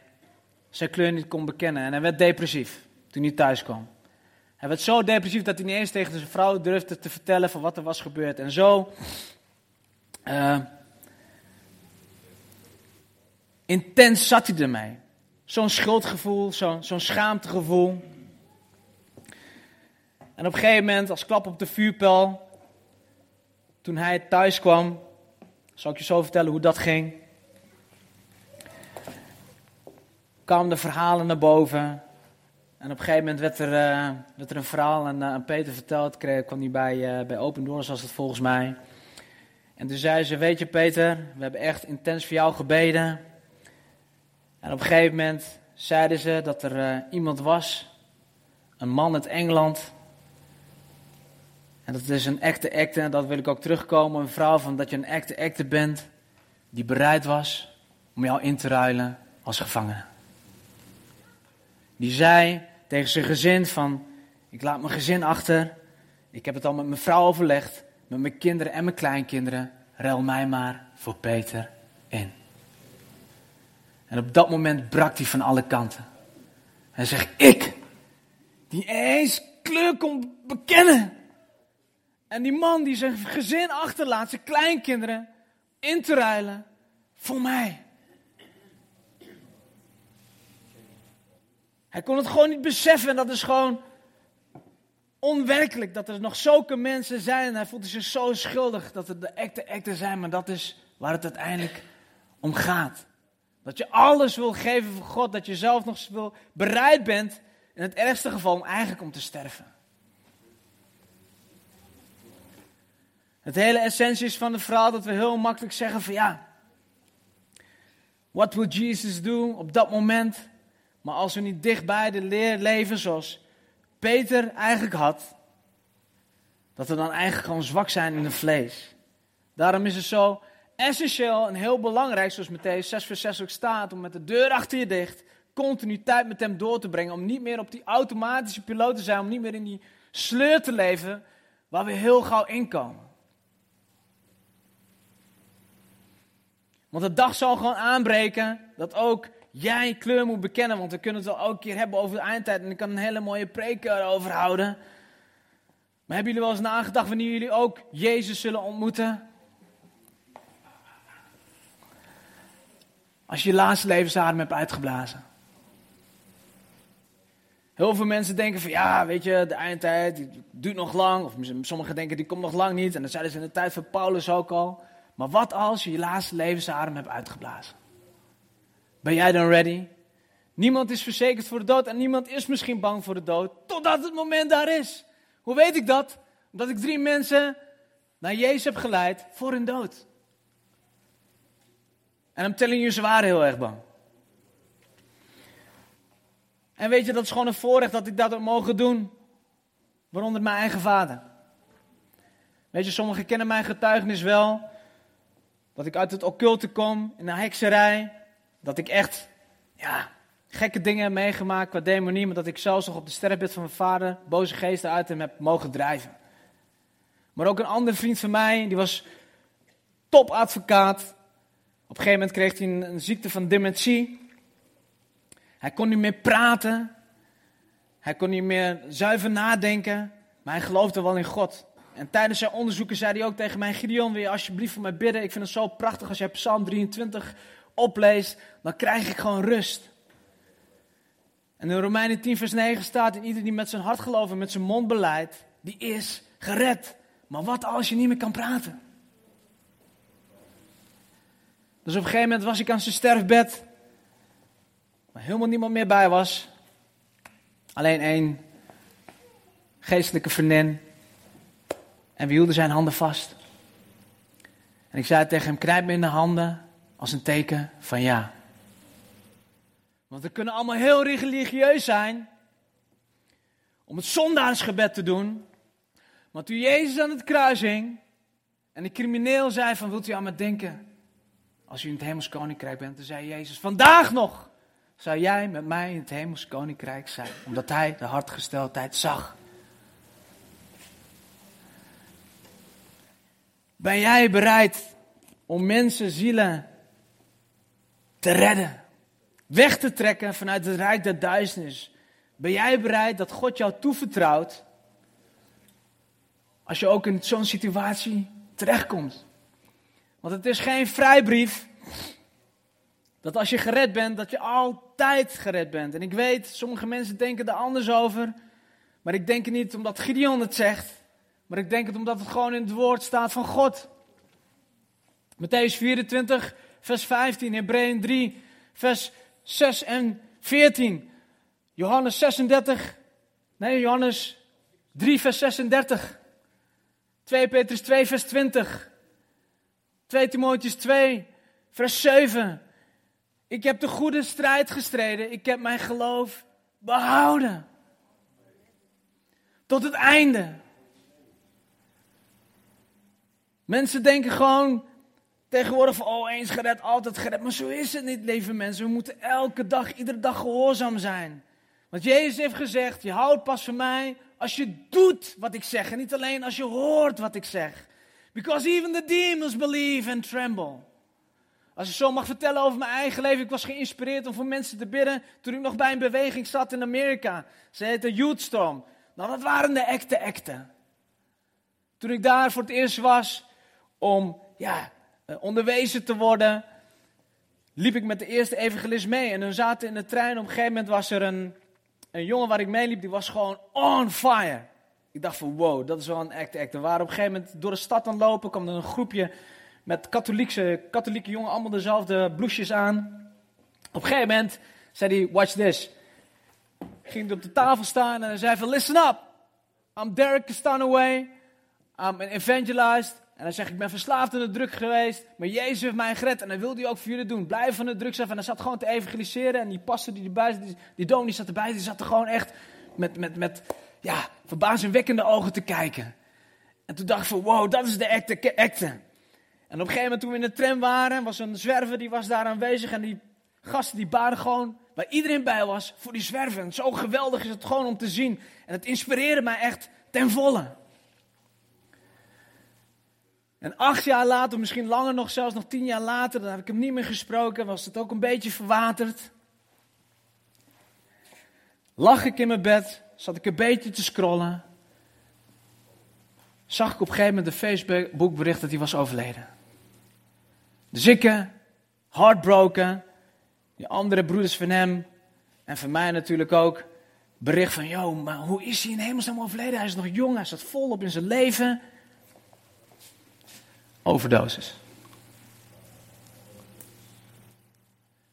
zijn kleur niet kon bekennen. En hij werd depressief toen hij thuis kwam. Hij werd zo depressief dat hij niet eens tegen zijn vrouw durfde te vertellen van wat er was gebeurd. En zo uh, intens zat hij ermee. Zo'n schuldgevoel, zo'n zo schaamtegevoel. En op een gegeven moment, als klap op de vuurpijl, toen hij thuis kwam, zal ik je zo vertellen hoe dat ging. Kwamen de verhalen naar boven. En op een gegeven moment werd er, uh, er een verhaal aan, uh, aan Peter verteld. Kreeg, kwam hij bij, uh, bij Open Doors, het volgens mij. En toen zei ze: Weet je, Peter, we hebben echt intens voor jou gebeden. En op een gegeven moment zeiden ze dat er iemand was, een man uit Engeland. En dat is een echte acte, en dat wil ik ook terugkomen. Een vrouw van dat je een echte acte bent, die bereid was om jou in te ruilen als gevangene. Die zei tegen zijn gezin van, ik laat mijn gezin achter. Ik heb het al met mijn vrouw overlegd, met mijn kinderen en mijn kleinkinderen. Ruil mij maar voor Peter in. En op dat moment brak hij van alle kanten. Hij zegt, ik, die eens kleur kon bekennen. En die man die zijn gezin achterlaat, zijn kleinkinderen, in te ruilen voor mij. Hij kon het gewoon niet beseffen en dat is gewoon onwerkelijk dat er nog zulke mensen zijn. Hij voelde zich zo schuldig dat het de echte echte zijn, maar dat is waar het uiteindelijk om gaat. Dat je alles wil geven voor God, dat je zelf nog wil, bereid bent, in het ergste geval, om eigenlijk om te sterven. Het hele essentie is van de verhaal dat we heel makkelijk zeggen van ja, wat wil Jesus doen op dat moment? Maar als we niet dichtbij de leer leven zoals Peter eigenlijk had, dat we dan eigenlijk gewoon zwak zijn in het vlees. Daarom is het zo essentieel en heel belangrijk, zoals Matthäus 6 vers 6 ook staat, om met de deur achter je dicht continu tijd met hem door te brengen. Om niet meer op die automatische piloot te zijn, om niet meer in die sleur te leven waar we heel gauw inkomen. Want de dag zal gewoon aanbreken dat ook jij kleur moet bekennen. Want we kunnen het wel elke keer hebben over de eindtijd. En ik kan een hele mooie preek erover houden. Maar hebben jullie wel eens nagedacht wanneer jullie ook Jezus zullen ontmoeten? Als je je laatste levensadem hebt uitgeblazen. Heel veel mensen denken van ja, weet je, de eindtijd die duurt nog lang. Of sommigen denken die komt nog lang niet. En dat zeiden ze in de tijd van Paulus ook al. Maar wat als je je laatste levensadem hebt uitgeblazen? Ben jij dan ready? Niemand is verzekerd voor de dood en niemand is misschien bang voor de dood. Totdat het moment daar is. Hoe weet ik dat? Omdat ik drie mensen naar Jezus heb geleid voor hun dood. En I'm telling you, ze waren heel erg bang. En weet je, dat is gewoon een voorrecht dat ik dat heb mogen doen. Waaronder mijn eigen vader. Weet je, sommigen kennen mijn getuigenis wel. Dat ik uit het occulte kom, in de hekserij. Dat ik echt, ja, gekke dingen heb meegemaakt qua demonie. Maar dat ik zelfs nog op de sterrenbed van mijn vader boze geesten uit hem heb mogen drijven. Maar ook een andere vriend van mij, die was topadvocaat. Op een gegeven moment kreeg hij een, ziekte van dementie. Hij kon niet meer praten. Hij kon niet meer zuiver nadenken. Maar hij geloofde wel in God. En tijdens zijn onderzoeken zei hij ook tegen mij: Gideon, wil je alsjeblieft voor mij bidden? Ik vind het zo prachtig als jij Psalm 23 opleest. Dan krijg ik gewoon rust. En in Romeinen 10, vers 9 staat: In ieder die met zijn hart gelooft en met zijn mond beleidt, die is gered. Maar wat als je niet meer kan praten? Dus op een gegeven moment was ik aan zijn sterfbed waar helemaal niemand meer bij was. Alleen één geestelijke vriendin. En we hielden zijn handen vast. En ik zei tegen hem: knijp me in de handen als een teken van ja. Want we kunnen allemaal heel religieus zijn om het zondaarsgebed te doen. Maar toen Jezus aan het kruis hing en de crimineel zei van wilt u aan me denken als u in het hemels koninkrijk bent, dan zei Jezus vandaag nog zou jij met mij in het hemels koninkrijk zijn. Omdat hij de hartgesteldheid zag. Ben jij bereid om mensen zielen te redden? Weg te trekken vanuit het rijk der duisternis? Ben jij bereid dat God jou toevertrouwt? Als je ook in zo'n situatie terechtkomt. Want het is geen vrijbrief dat als je gered bent, dat je altijd gered bent. En ik weet, sommige mensen denken er anders over. Maar ik denk het niet omdat Gideon het zegt. Maar ik denk het omdat het gewoon in het woord staat van God. Matthäus 24, vers 15, Hebreeën 3, vers 6 en 14. Johannes 36, nee, Johannes 3, vers 36. 2 Petrus 2, vers 20. 2 Timotheus 2, vers 7. Ik heb de goede strijd gestreden. Ik heb mijn geloof behouden. Tot het einde. Mensen denken gewoon tegenwoordig van, oh eens gered, altijd gered. Maar zo is het niet, lieve mensen. We moeten elke dag, iedere dag gehoorzaam zijn. Want Jezus heeft gezegd, je houdt pas van mij als je doet wat ik zeg. En niet alleen als je hoort wat ik zeg. Because even the demons believe and tremble. Als ik zo mag vertellen over mijn eigen leven. Ik was geïnspireerd om voor mensen te bidden toen ik nog bij een beweging zat in Amerika. Ze heette Youthstorm. Nou, dat waren de echte echte. Toen ik daar voor het eerst was om ja, onderwezen te worden, liep ik met de eerste evangelist mee. En we zaten in de trein. Op een gegeven moment was er een, een jongen waar ik mee liep, die was gewoon on fire. Ik dacht van wow, dat is wel een act act. We waren op een gegeven moment door de stad aan lopen, kwam er een groepje met katholieke, katholieke jongen, allemaal dezelfde bloesjes aan. Op een gegeven moment zei hij, watch this. Ging op de tafel staan en hij zei van, listen up. I'm Derek Castanaway. I'm an evangelist. En hij zegt, ik ben verslaafd aan de druk geweest, maar Jezus heeft mij gered en hij wil die ook voor jullie doen. Blijf van de drugs af. En hij zat gewoon te evangeliseren en die pastor die erbij zat, die, die dominee zat erbij, die zat er gewoon echt met, met, met ja, verbazingwekkende ogen te kijken. En toen dacht ik van, wow, dat is de echte, echte. En op een gegeven moment toen we in de tram waren, was een zwerver die was daar aanwezig. En die gasten die baden gewoon, waar iedereen bij was, voor die zwerver. En zo geweldig is het gewoon om te zien. En het inspireerde mij echt ten volle. En acht jaar later, misschien langer nog, zelfs nog tien jaar later, dan heb ik hem niet meer gesproken, was het ook een beetje verwaterd. Lag ik in mijn bed, zat ik een beetje te scrollen. Zag ik op een gegeven moment de Facebook bericht dat hij was overleden. Dus ik, heartbroken, die andere broeders van hem en van mij natuurlijk ook, bericht van, joh, maar hoe is hij in hemelsnaam overleden? Hij is nog jong, hij staat volop in zijn leven. Overdosis.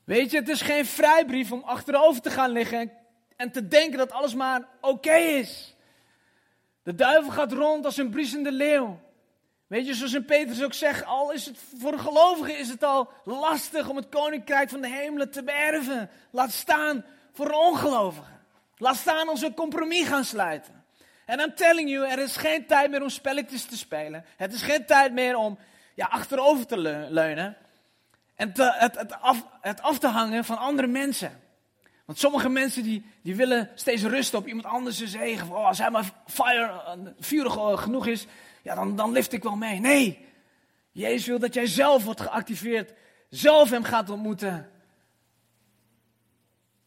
Weet je, het is geen vrijbrief om achterover te gaan liggen en te denken dat alles maar oké is. De duivel gaat rond als een briesende leeuw. Weet je, zoals in Petrus ook zegt, al is het voor een gelovige is het al lastig om het koninkrijk van de hemelen te beërven. Laat staan voor een ongelovige. Laat staan als een compromis gaan sluiten. En I'm telling you, er is geen tijd meer om spelletjes te spelen. Het is geen tijd meer om ja, achterover te leunen. En het, het, af, het af te hangen van andere mensen. Want sommige mensen die, die willen steeds rusten op iemand anders zegen. Oh, als hij maar fire, vurig genoeg is, ja, dan, dan lift ik wel mee. Nee, Jezus wil dat jij zelf wordt geactiveerd. Zelf hem gaat ontmoeten.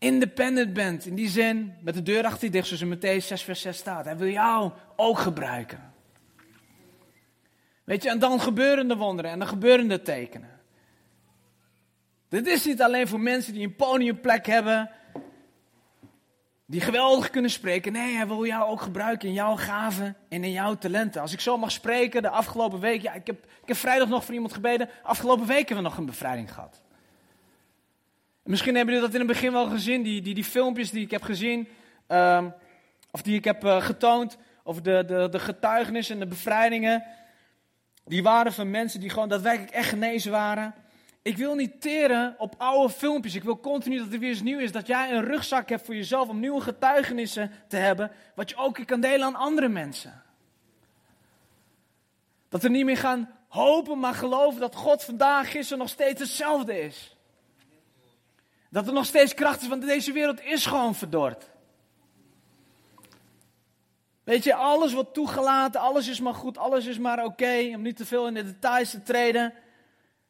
Independent bent. In die zin, met de deur achter je dicht, zoals in Matthäus 6 vers 6 staat. Hij wil jou ook gebruiken. Weet je, en dan gebeuren de wonderen en dan gebeuren de tekenen. Dit is niet alleen voor mensen die een podiumplek hebben, die geweldig kunnen spreken. Nee, hij wil jou ook gebruiken in jouw gaven en in jouw talenten. Als ik zo mag spreken, de afgelopen week, ja, ik heb, ik heb vrijdag nog voor iemand gebeden. Afgelopen week hebben we nog een bevrijding gehad. Misschien hebben jullie dat in het begin wel gezien, die, die, die filmpjes die ik heb gezien, um, of die ik heb uh, getoond, over de, de, de getuigenissen en de bevrijdingen. Die waren van mensen die gewoon daadwerkelijk echt genezen waren. Ik wil niet teren op oude filmpjes. Ik wil continu dat er weer eens nieuw is. Dat jij een rugzak hebt voor jezelf om nieuwe getuigenissen te hebben. Wat je ook kan delen aan andere mensen. Dat we niet meer gaan hopen, maar geloven dat God vandaag, gisteren nog steeds hetzelfde is. Dat er nog steeds kracht is, want deze wereld is gewoon verdord. Weet je, alles wordt toegelaten, alles is maar goed, alles is maar oké, om niet te veel in de details te treden.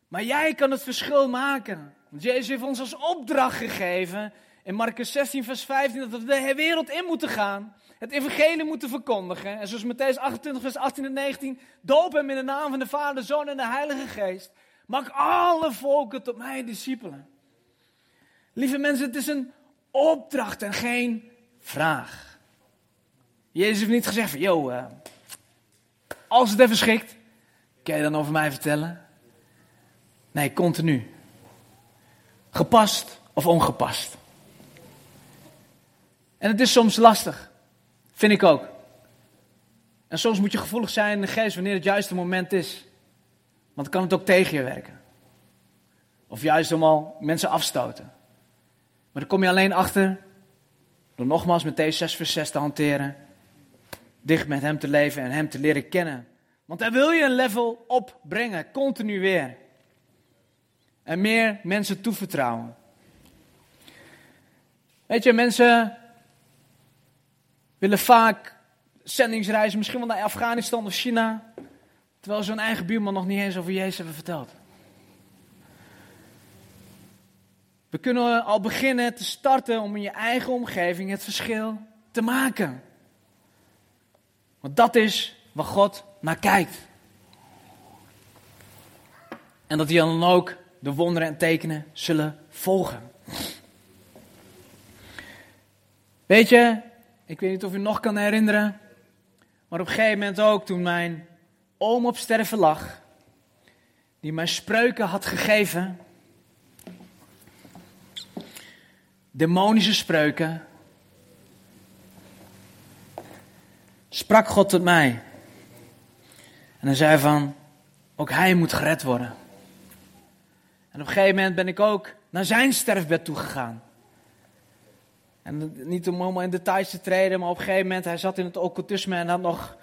Maar jij kan het verschil maken. Want Jezus heeft ons als opdracht gegeven in Marcus 16, vers 15, dat we de wereld in moeten gaan. Het evangelie moeten verkondigen. En zoals Matthäus 28, vers 18 en 19, doop hem in de naam van de Vader, de Zoon en de Heilige Geest. Maak alle volken tot mijn discipelen. Lieve mensen, het is een opdracht en geen vraag. Jezus heeft niet gezegd van, uh, als het even schikt, kan je dan over mij vertellen? Nee, continu. Gepast of ongepast. En het is soms lastig. Vind ik ook. En soms moet je gevoelig zijn in de geest wanneer het juiste moment is. Want dan kan het ook tegen je werken. Of juist om al mensen afstoten. Maar dan kom je alleen achter door nogmaals deze 6 vers 6 te hanteren. Dicht met hem te leven en hem te leren kennen. Want hij wil je een level opbrengen, continu weer en meer mensen toevertrouwen. Weet je, mensen willen vaak zendingsreizen, misschien wel naar Afghanistan of China, terwijl ze hun eigen buurman nog niet eens over Jezus hebben verteld. We kunnen al beginnen te starten om in je eigen omgeving het verschil te maken. Want dat is waar God naar kijkt. En dat hij dan ook de wonderen en tekenen zullen volgen. Weet je, ik weet niet of u nog kan herinneren, maar op een gegeven moment ook toen mijn oom op sterven lag, die mij spreuken had gegeven, demonische spreuken, sprak God tot mij. En hij zei van, ook hij moet gered worden. En op een gegeven moment ben ik ook naar zijn sterfbed toegegaan. En niet om helemaal in details te treden, maar op een gegeven moment, hij zat in het occultisme en had nog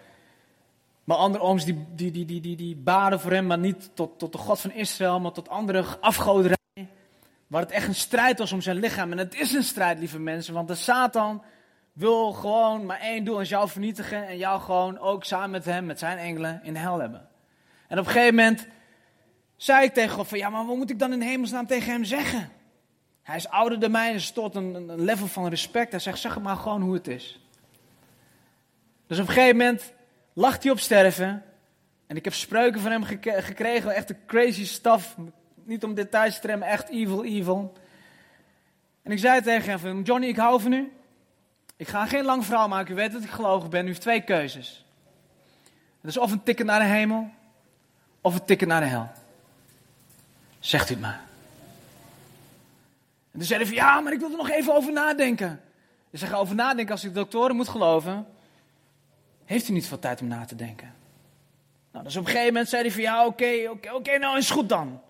maar andere ooms die, die, die, die, die, die baden voor hem, maar niet tot, tot de God van Israël, maar tot andere afgoderij. Waar het echt een strijd was om zijn lichaam. En het is een strijd, lieve mensen, want de Satan wil gewoon maar één doel, is jou vernietigen en jou gewoon ook samen met hem, met zijn engelen, in de hel hebben. En op een gegeven moment zei ik tegen God van, ja, maar wat moet ik dan in hemelsnaam tegen hem zeggen? Hij is ouder dan mij en is tot een, een level van respect. Hij zegt, zeg maar gewoon hoe het is. Dus op een gegeven moment lacht hij op sterven. En ik heb spreuken van hem gekregen, echt de crazy stuff. Niet om details te tremmen, echt evil, evil. En ik zei tegen hem van, Johnny, ik hou van u. Ik ga geen lang verhaal maken. U weet dat ik gelogen ben. U heeft twee keuzes. Het is of een tikken naar de hemel, of een tikken naar de hel. Zegt u het maar. En toen zeiden van, ja, maar ik wil er nog even over nadenken. Ze zeggen over nadenken als ik de doktoren moet geloven. Heeft u niet veel tijd om na te denken? Nou, dus op een gegeven moment zei hij van, ja, oké, oké, oké, nou is goed dan.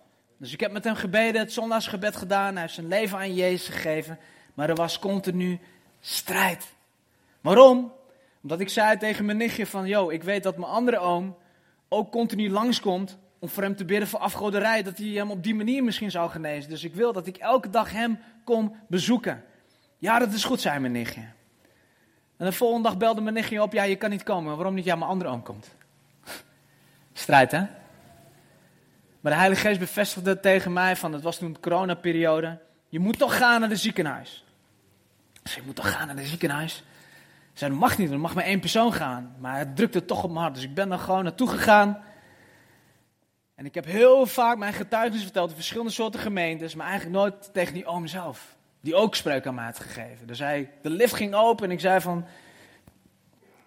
Dus ik heb met hem gebeden, het zondagsgebed gedaan. Hij heeft zijn leven aan Jezus gegeven. Maar er was continu strijd. Waarom? Omdat ik zei tegen mijn nichtje van, yo, ik weet dat mijn andere oom ook continu langskomt om voor hem te bidden voor afgoderij. Dat hij hem op die manier misschien zou genezen. Dus ik wil dat ik elke dag hem kom bezoeken. Ja, dat is goed, zei mijn nichtje. En de volgende dag belde mijn nichtje op, ja, je kan niet komen. Waarom niet? Ja, mijn andere oom komt. Strijd, hè? Maar de Heilige Geest bevestigde tegen mij, van, het was toen de coronaperiode, je moet toch gaan naar de ziekenhuis. Dus ik moet toch gaan naar de ziekenhuis. Ik zei, dat mag niet, er mag maar één persoon gaan. Maar het drukte toch op mijn hart, dus ik ben er gewoon naartoe gegaan. En ik heb heel vaak mijn getuigenis verteld in verschillende soorten gemeentes, maar eigenlijk nooit tegen die oom zelf. Die ook spreuk aan mij had gegeven. Dus hij, de lift ging open en ik zei van,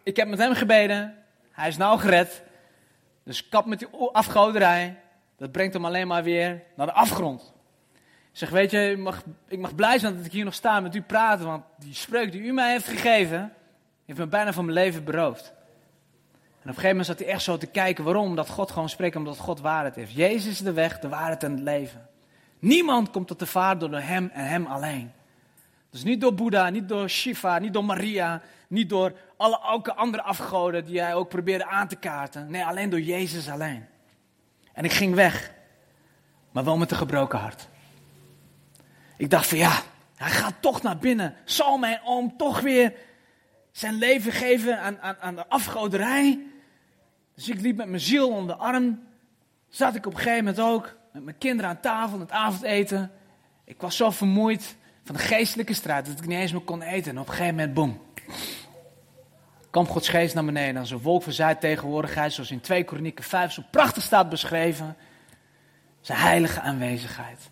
ik heb met hem gebeden, hij is nou gered. Dus kap met die afgoderij, dat brengt hem alleen maar weer naar de afgrond. Zeg, weet je, ik mag, ik mag blij zijn dat ik hier nog sta met u praten, want die spreuk die u mij heeft gegeven, heeft me bijna van mijn leven beroofd. En op een gegeven moment zat hij echt zo te kijken waarom, omdat God gewoon spreekt, omdat God waarheid heeft. Jezus is de weg, de waarheid en het leven. Niemand komt tot de Vader door hem en hem alleen. Dus niet door Boeddha, niet door Shiva, niet door Maria, niet door alle andere afgoden die hij ook probeerde aan te kaarten. Nee, alleen door Jezus alleen. En ik ging weg, maar wel met een gebroken hart. Ik dacht van ja, hij gaat toch naar binnen. Zal mijn oom toch weer zijn leven geven aan, aan, aan de afgoderij? Dus ik liep met mijn ziel onder de arm. Zat ik op een gegeven moment ook met mijn kinderen aan tafel, het avondeten. Ik was zo vermoeid van de geestelijke strijd dat ik niet eens meer kon eten. En op een gegeven moment, boem. Kwam Gods geest naar beneden. Als een wolk van zijn tegenwoordigheid, zoals in 2 Kronieken 5 zo prachtig staat beschreven. Zijn heilige aanwezigheid.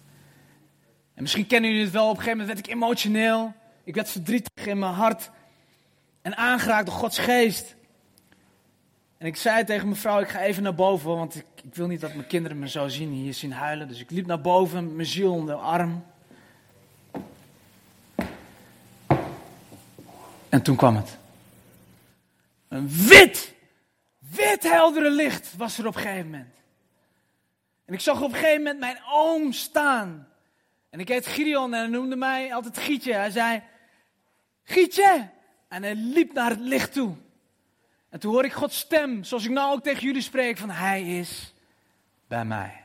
En misschien kennen jullie het wel, op een gegeven moment werd ik emotioneel. Ik werd verdrietig in mijn hart. En aangeraakt door Gods geest. En ik zei tegen mijn vrouw, ik ga even naar boven, want ik, ik, wil niet dat mijn kinderen me zo zien, hier zien huilen. Dus ik liep naar boven, mijn ziel onder de arm. En toen kwam het. Een wit, wit heldere licht was er op een gegeven moment. En ik zag op een gegeven moment mijn oom staan. En ik heet Gideon en hij noemde mij altijd Gietje. Hij zei, Gietje! En hij liep naar het licht toe. En toen hoorde ik Gods stem, zoals ik nou ook tegen jullie spreek, van Hij is bij mij.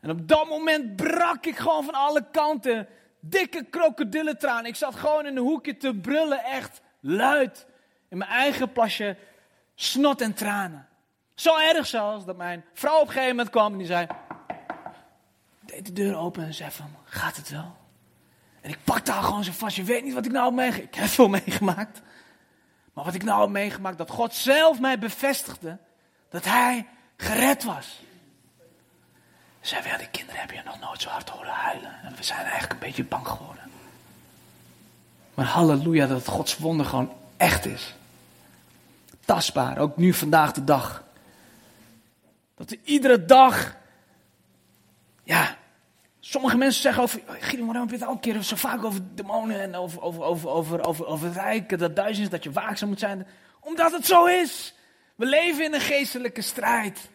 En op dat moment brak ik gewoon van alle kanten. Dikke krokodillentraan. Ik zat gewoon in een hoekje te brullen, echt luid. Mijn eigen plasje snot en tranen. Zo erg zelfs dat mijn vrouw op een gegeven moment kwam en die zei: Deed de deur open en zei: van, Gaat het wel? En ik pakte haar gewoon zo vast. Je weet niet wat ik nou heb meegemaakt. Ik heb veel meegemaakt. Maar wat ik nou heb meegemaakt, dat God zelf mij bevestigde dat hij gered was. Zij wel, die kinderen heb je nog nooit zo hard horen huilen. En we zijn eigenlijk een beetje bang geworden. Maar halleluja dat Gods wonder gewoon echt is. Tastbaar, ook nu vandaag de dag. Dat we iedere dag, ja, sommige mensen zeggen over, Gideon, waarom heb je het elke keer zo vaak over demonen en over, over, over, over, over, over het rijk, dat duizend dat je waakzaam moet zijn. Omdat het zo is. We leven in een geestelijke strijd.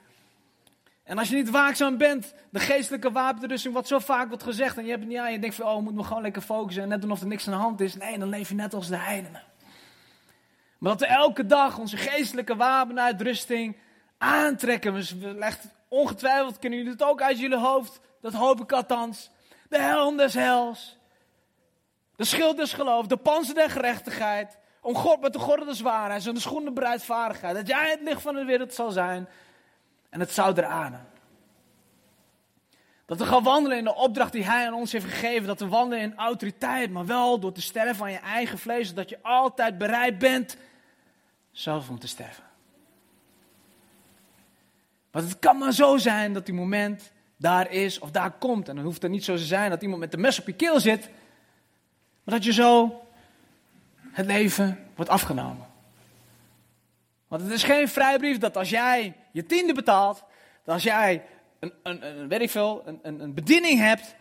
En als je niet waakzaam bent, de geestelijke wapenrusting, wat zo vaak wordt gezegd, en je hebt het niet aan, je denkt van, oh, we moeten gewoon lekker focussen en net doen of er niks aan de hand is. Nee, dan leef je net als de heidenen. Maar dat we elke dag onze geestelijke wapenuitrusting aantrekken. We leggen ongetwijfeld, kennen jullie het ook uit jullie hoofd, dat hoop ik althans. De helm des hels. De schild des geloof, de panzer der gerechtigheid. Om God met de gordel des waarheid en de schoenen bereidvaardigheid. Dat jij het licht van de wereld zal zijn. En het zou eraan. Dat we gaan wandelen in de opdracht die Hij aan ons heeft gegeven. Dat we wandelen in autoriteit, maar wel door te sterven van je eigen vlees. Zodat je altijd bereid bent zelf om te sterven. Want het kan maar zo zijn dat die moment daar is of daar komt. En dan hoeft het niet zo te zijn dat iemand met de mes op je keel zit. Maar dat je zo het leven wordt afgenomen. Want het is geen vrijbrief dat als jij je tiende betaalt, dat als jij een, een, een, weet een, een, een bediening hebt,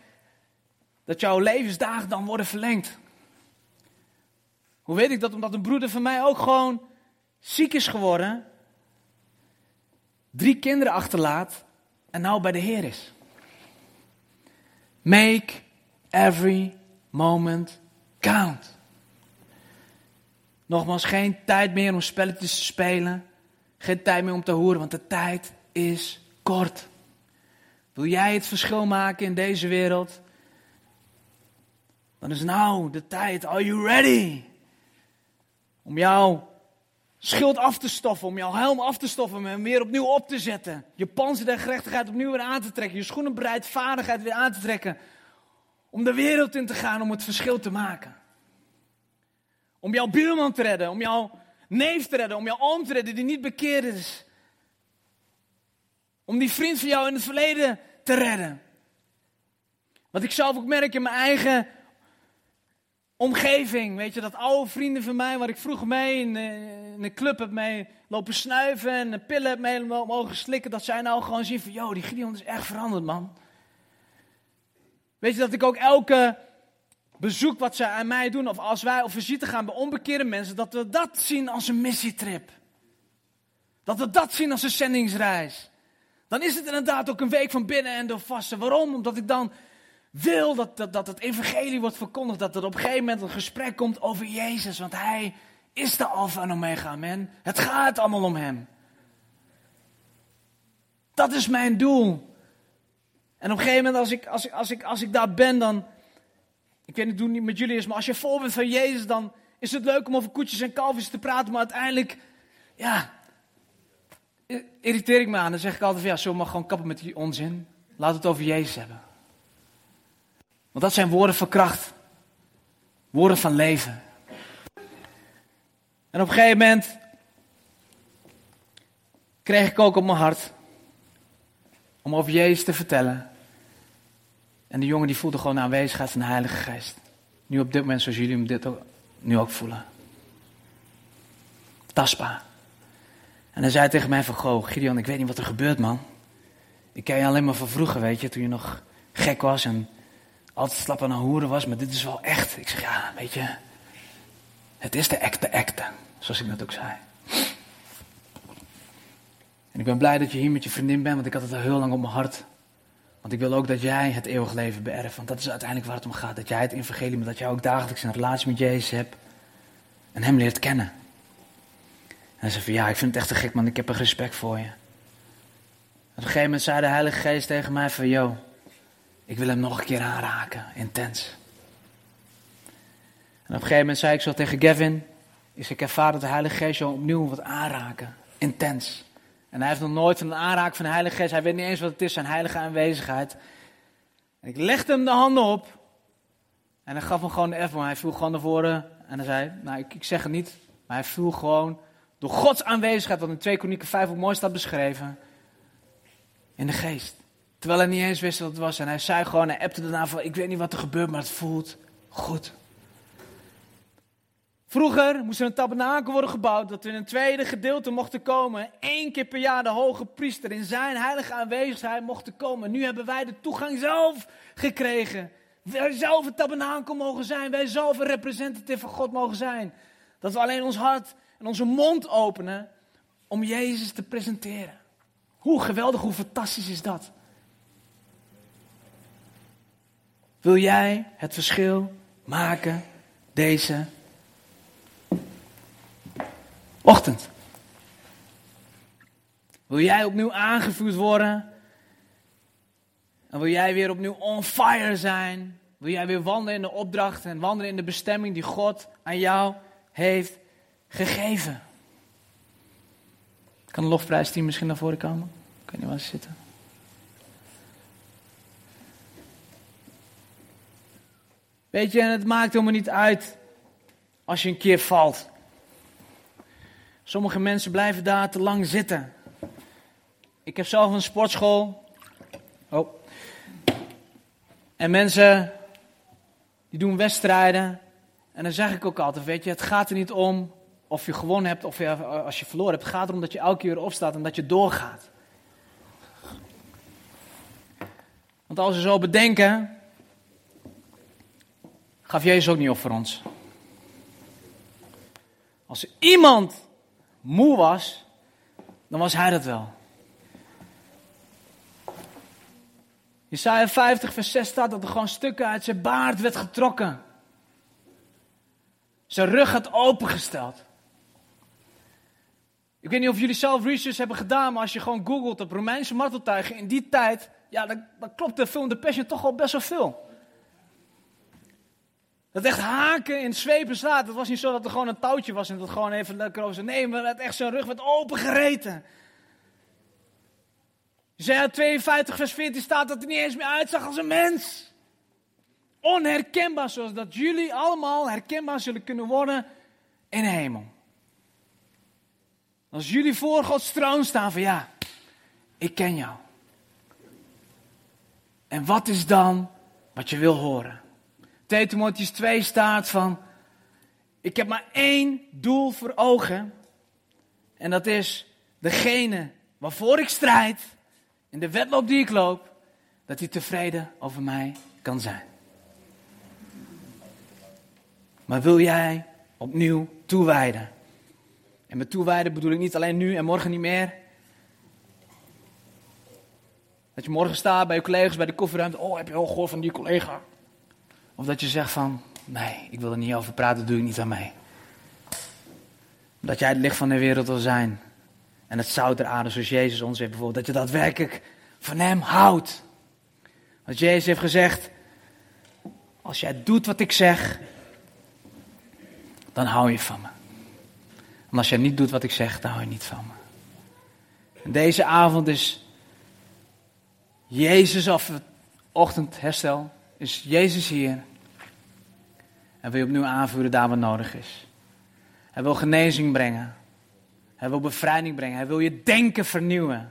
dat jouw levensdagen dan worden verlengd. Hoe weet ik dat? Omdat een broeder van mij ook gewoon ziek is geworden, drie kinderen achterlaat en nou bij de Heer is. Make every moment count. Nogmaals, geen tijd meer om spelletjes te spelen. Geen tijd meer om te horen, want de tijd is kort. Wil jij het verschil maken in deze wereld? Dan is nou de tijd. Are you ready? Om jouw schild af te stoffen, om jouw helm af te stoffen en weer opnieuw op te zetten. Je panzer der gerechtigheid opnieuw weer aan te trekken. Je schoenen vaardigheid weer aan te trekken. Om de wereld in te gaan, om het verschil te maken. Om jouw buurman te redden, om jouw neef te redden, om jouw oom te redden die niet bekeerd is. Om die vriend van jou in het verleden te redden. Wat ik zelf ook merk in mijn eigen omgeving. Weet je, dat oude vrienden van mij, waar ik vroeger mee in, in een club heb mee lopen snuiven en pillen heb mee mogen slikken. Dat zij nou gewoon zien van, joh, die Gideon is echt veranderd, man. Weet je, dat ik ook elke bezoek wat ze aan mij doen, of als wij op visite gaan bij onbekeerde mensen, dat we dat zien als een missietrip. Dat we dat zien als een zendingsreis. Dan is het inderdaad ook een week van binnen en door vasten. Waarom? Omdat ik dan wil dat, dat, dat het evangelie wordt verkondigd. Dat er op een gegeven moment een gesprek komt over Jezus. Want hij is de alfa en omega, amen. Het gaat allemaal om hem. Dat is mijn doel. En op een gegeven moment als ik, als ik, als ik, als ik daar ben, dan... Ik weet niet hoe het niet met jullie is, maar als je vol bent van Jezus, dan is het leuk om over koetjes en kalfjes te praten. Maar uiteindelijk, ja, irriteer ik me aan. Dan zeg ik altijd van, ja, zo mag gewoon kappen met die onzin. Laat het over Jezus hebben. Want dat zijn woorden van kracht. Woorden van leven. En op een gegeven moment kreeg ik ook op mijn hart om over Jezus te vertellen. En de jongen die voelde gewoon aanwezigheid van de Heilige Geest. Nu op dit moment zoals jullie hem dit ook, nu ook voelen. Tastbaar. En hij zei tegen mij van, goh, Gideon, ik weet niet wat er gebeurt, man. Ik ken je alleen maar van vroeger, weet je, toen je nog gek was en altijd slappen naar hoeren was, maar dit is wel echt. Ik zeg, ja, weet je, het is de echte echte, zoals ik net ook zei. En ik ben blij dat je hier met je vriendin bent, want ik had het al heel lang op mijn hart. Want ik wil ook dat jij het eeuwig leven beërft, want dat is uiteindelijk waar het om gaat. Dat jij het evangelie, maar dat jij ook dagelijks een relatie met Jezus hebt en hem leert kennen. En hij zei van, ja, ik vind het echt te gek man, ik heb er respect voor je. op een gegeven moment zei de Heilige Geest tegen mij van, yo, ik wil hem nog een keer aanraken, intens. En op een gegeven moment zei ik zo tegen Gavin, is ik ervaar dat de Heilige Geest jou opnieuw wat aanraken, intens. En hij heeft nog nooit een aanraking van de Heilige Geest, hij weet niet eens wat het is, zijn heilige aanwezigheid. En ik legde hem de handen op en hij gaf hem gewoon de F, maar hij viel gewoon naar voren en hij zei, nou ik, ik zeg het niet, maar hij viel gewoon door Gods aanwezigheid, wat in 2 Kronieken 5 ook mooi staat beschreven, in de geest. Terwijl hij niet eens wist wat het was. En hij zei gewoon, hij appte daarna van, ik weet niet wat er gebeurt, maar het voelt goed. Vroeger moest er een tabernakel worden gebouwd, dat we in een tweede gedeelte mochten komen. Eén keer per jaar de hoge priester in zijn heilige aanwezigheid mochten komen. Nu hebben wij de toegang zelf gekregen. Wij zelf het tabernakel mogen zijn. Wij zelf een representative van God mogen zijn. Dat we alleen ons hart en onze mond openen om Jezus te presenteren. Hoe geweldig, hoe fantastisch is dat? Wil jij het verschil maken deze ochtend? Wil jij opnieuw aangevuurd worden? En wil jij weer opnieuw on fire zijn? Wil jij weer wandelen in de opdracht en wandelen in de bestemming die God aan jou heeft gegeven? Kan de lofprijsteam misschien naar voren komen? Kan je wel zitten? Weet je, en het maakt helemaal niet uit als je een keer valt. Sommige mensen blijven daar te lang zitten. Ik heb zelf een sportschool. Oh. En mensen die doen wedstrijden. En dan zeg ik ook altijd, weet je, het gaat er niet om of je gewonnen hebt of je, als je verloren hebt. Het gaat erom dat je elke keer opstaat en dat je doorgaat. Want als we zo bedenken, gaf Jezus ook niet op voor ons. Als iemand moe was, dan was hij dat wel. Jesaja 50 vers 6 staat dat er gewoon stukken uit zijn baard werd getrokken. Zijn rug had opengesteld. Ik weet niet of jullie zelf research hebben gedaan, maar als je gewoon googelt op Romeinse marteltuigen in die tijd, ja, dan, dan klopt de film The Passion toch al best wel veel. Dat echt haken in zwepen staat. Het was niet zo dat er gewoon een touwtje was en dat gewoon even lekker over zijn. Nee, maar dat echt zijn rug werd opengereten. Isaiah 52 vers 14 staat dat hij niet eens meer uitzag als een mens. Onherkenbaar, zoals dat jullie allemaal herkenbaar zullen kunnen worden in de hemel. Als jullie voor Gods troon staan van ja, ik ken jou. En wat is dan wat je wil horen? 2 Timotheus 2 staat van, ik heb maar één doel voor ogen. En dat is degene waarvoor ik strijd, in de wedloop die ik loop, dat hij tevreden over mij kan zijn. Maar wil jij opnieuw toewijden? En met toewijden bedoel ik niet alleen nu en morgen niet meer. Dat je morgen staat bij je collega's bij de koffieruimte. Oh, heb je al gehoord van die collega? Of dat je zegt van, nee, ik wil er niet over praten, doe ik niet aan mij. Dat jij het licht van de wereld wil zijn. En het zout der aarde, zoals Jezus ons heeft bijvoorbeeld. Dat je daadwerkelijk van hem houdt. Want Jezus heeft gezegd, als jij doet wat ik zeg, dan hou je van me. En als jij niet doet wat ik zeg, dan hou je niet van me. En deze avond is Jezus of het ochtendherstel. Is Jezus hier. En wil je opnieuw aanvuren daar wat nodig is. Hij wil genezing brengen. Hij wil bevrijding brengen. Hij wil je denken vernieuwen.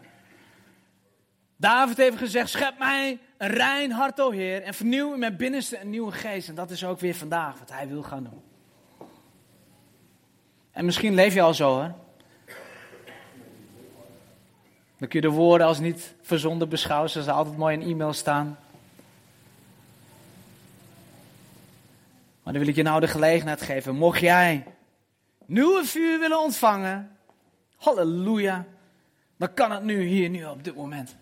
David heeft gezegd: Schep mij een rein hart, o Heer. En vernieuw in mijn binnenste een nieuwe geest. En dat is ook weer vandaag wat hij wil gaan doen. En misschien leef je al zo hoor. Dan kun je de woorden als niet verzonden beschouwen, ze altijd mooi in e-mail staan. Maar dan wil ik je nou de gelegenheid geven. Mocht jij nieuwe vuur willen ontvangen, halleluja, dan kan het nu, hier, nu, op dit moment.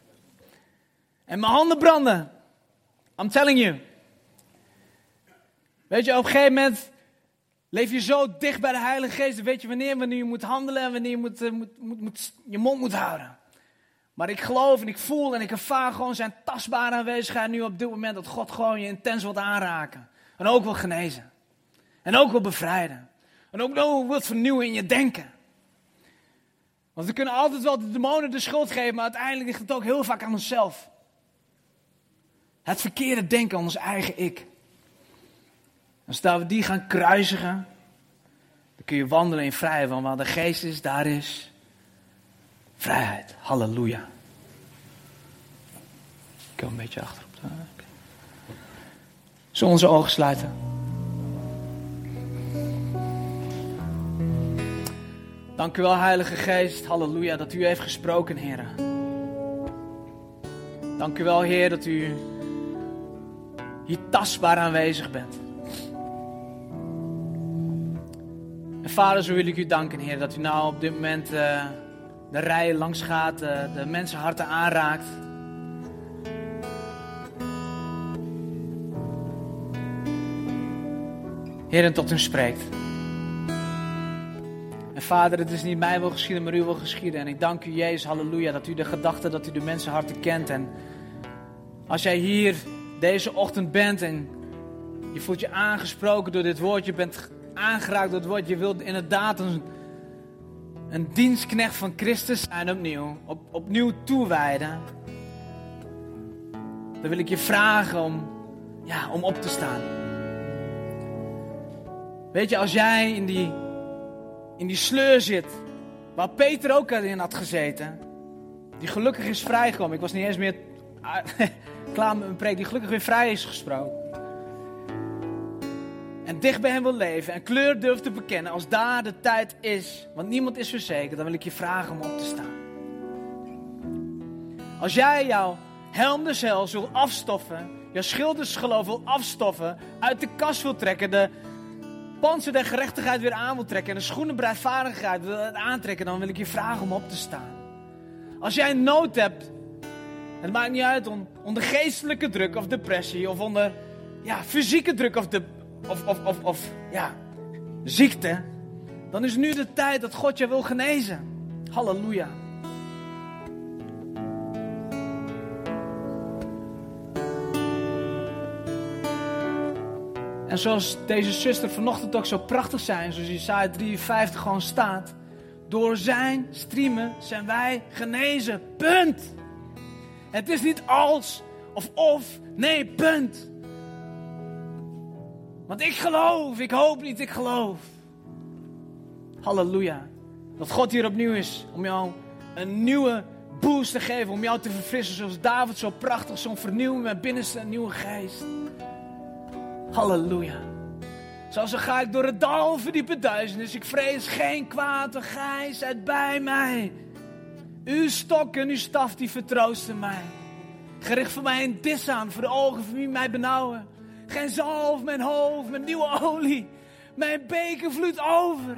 En mijn handen branden. I'm telling you. Weet je, op een gegeven moment leef je zo dicht bij de Heilige Geest. Dan weet je wanneer, wanneer je moet handelen en wanneer je moet, eh, moet, moet, je mond moet houden. Maar ik geloof en ik voel en ik ervaar gewoon zijn tastbare aanwezigheid nu op dit moment. Dat God gewoon je intens wilt aanraken. En ook wil genezen. En ook wil bevrijden. En ook wil vernieuwen in je denken. Want we kunnen altijd wel de demonen de schuld geven, maar uiteindelijk ligt het ook heel vaak aan onszelf. Het verkeerde denken aan ons eigen ik. Als we die gaan kruisigen, dan kun je wandelen in vrijheid. Want waar de geest is, daar is vrijheid. Halleluja. Ik kom een beetje achterop. Zullen onze ogen sluiten? Dank u wel, Heilige Geest. Halleluja, dat u heeft gesproken, Heer. Dank u wel, Heer, dat u hier tastbaar aanwezig bent. En Vader, zo wil ik u danken, Heer, dat u nou op dit moment uh, de rijen langs gaat, uh, de mensenharten aanraakt. Heer, tot u spreekt. En Vader, het is niet mij wil geschieden, maar u wil geschieden. En ik dank u, Jezus, halleluja, dat u de gedachte, dat u de mensenharten kent. En als jij hier deze ochtend bent en je voelt je aangesproken door dit woord, je bent aangeraakt door het woord, je wilt inderdaad een, een dienstknecht van Christus zijn opnieuw, op, opnieuw toewijden, dan wil ik je vragen om, ja, om op te staan. Weet je, als jij in die, in die sleur zit, waar Peter ook in had gezeten, die gelukkig is vrijgekomen. Ik was niet eens meer klaar met mijn preek, die gelukkig weer vrij is gesproken. en dicht bij Hem wil leven en kleur durft te bekennen als daar de tijd is, want niemand is verzekerd, dan wil ik je vragen om op te staan. Als jij jouw helm des wil afstoffen, jouw schildersgeloof wil afstoffen, uit de kast wil trekken, de panzer der gerechtigheid weer aan wil trekken en de schoenen breidvaardigheid wil aantrekken, dan wil ik je vragen om op te staan. Als jij nood hebt, het maakt niet uit onder geestelijke druk of depressie of onder ja, fysieke druk of, of, of, of, of ja, ziekte, dan is nu de tijd dat God je wil genezen. Halleluja. En zoals deze zuster vanochtend ook zo prachtig zijn, zoals Isaiah 53 gewoon staat. Door zijn streamen zijn wij genezen. Punt. Het is niet als of of. Nee, punt. Want ik geloof, ik hoop niet, ik geloof. Halleluja. Dat God hier opnieuw is om jou een nieuwe boost te geven, om jou te verfrissen zoals David zo prachtig, zo'n vernieuwing met binnenste een nieuwe geest. Halleluja. Zo ga ik door het dal verdiepe duisternis. Ik vrees geen kwaad, of gij zijt bij mij. Uw stok en uw staf die vertroosten mij. Gericht voor mij een dis aan, voor de ogen van wie mij benauwen. Geen zalf, mijn hoofd, mijn nieuwe olie. Mijn beker vloeit over.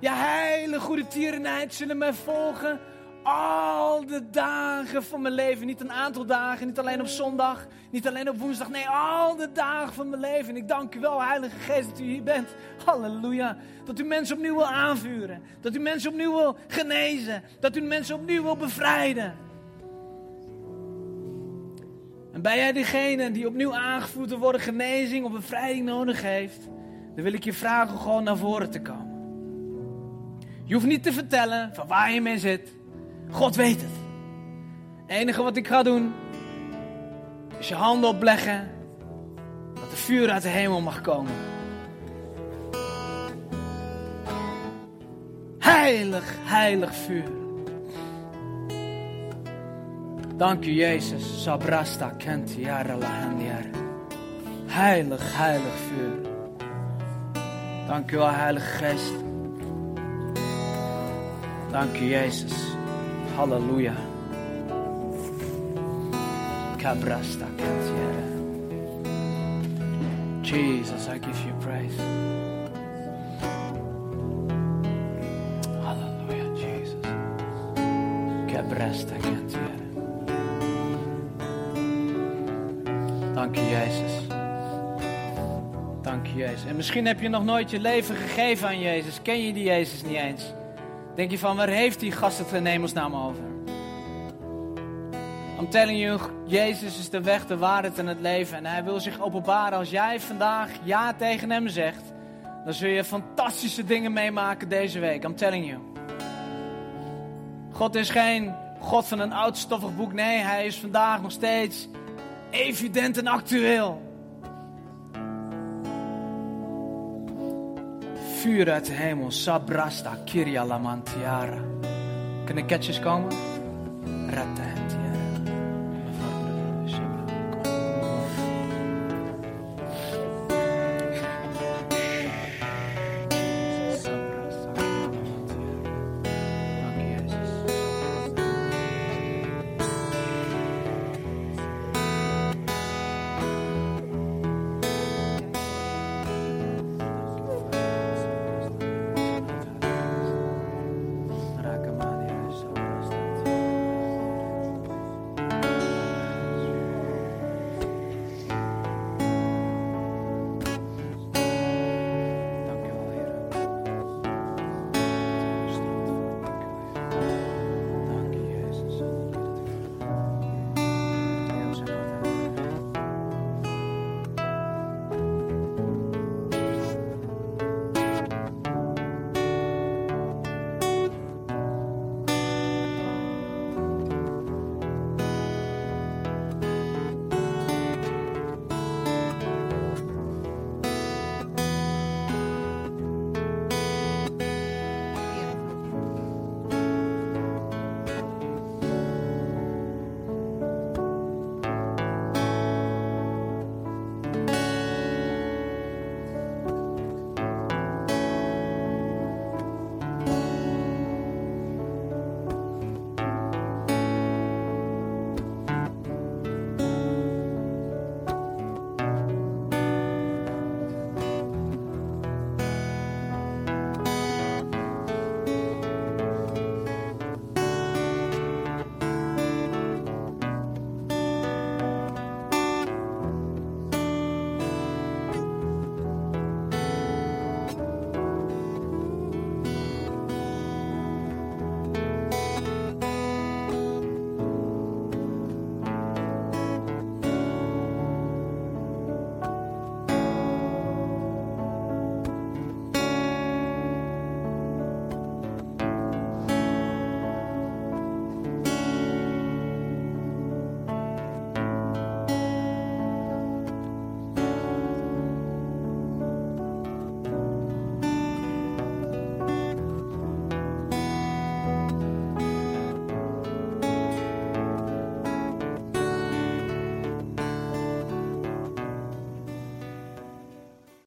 Ja, heilige goede tierenheid zullen mij volgen al de dagen van mijn leven. Niet een aantal dagen, niet alleen op zondag, niet alleen op woensdag. Nee, al de dagen van mijn leven. En ik dank u wel, Heilige Geest, dat u hier bent. Halleluja. Dat u mensen opnieuw wil aanvuren. Dat u mensen opnieuw wil genezen. Dat u mensen opnieuw wil bevrijden. En ben jij degene die opnieuw aangevoerd te worden, genezing of bevrijding nodig heeft, dan wil ik je vragen om gewoon naar voren te komen. Je hoeft niet te vertellen van waar je mee zit. God weet het. Het enige wat ik ga doen, is je handen opleggen, dat er vuur uit de hemel mag komen. Heilig, heilig vuur. Dank u, Jezus. Sabrasta kent Heilig, heilig vuur. Dank u wel, Heilige Geest. Dank u, Jezus. Halleluja. Cabrasta kent Jesus, I give you praise. Halleluja, Jesus. Cabrasta kent Dank je, Jezus. Dank je, Jezus. En misschien heb je nog nooit je leven gegeven aan Jezus. Ken je die Jezus niet eens? Denk je van, waar heeft die gast het in hemelsnaam over? I'm telling you, Jezus is de weg, de waarheid en het leven. En hij wil zich openbaren. Als jij vandaag ja tegen hem zegt, dan zul je fantastische dingen meemaken deze week. I'm telling you. God is geen God van een oud stoffig boek. Nee, hij is vandaag nog steeds evident en actueel. Vuur uit de hemel, Sabrasta, Kirja Lamantiara. Kunnen ketjes komen? Rette.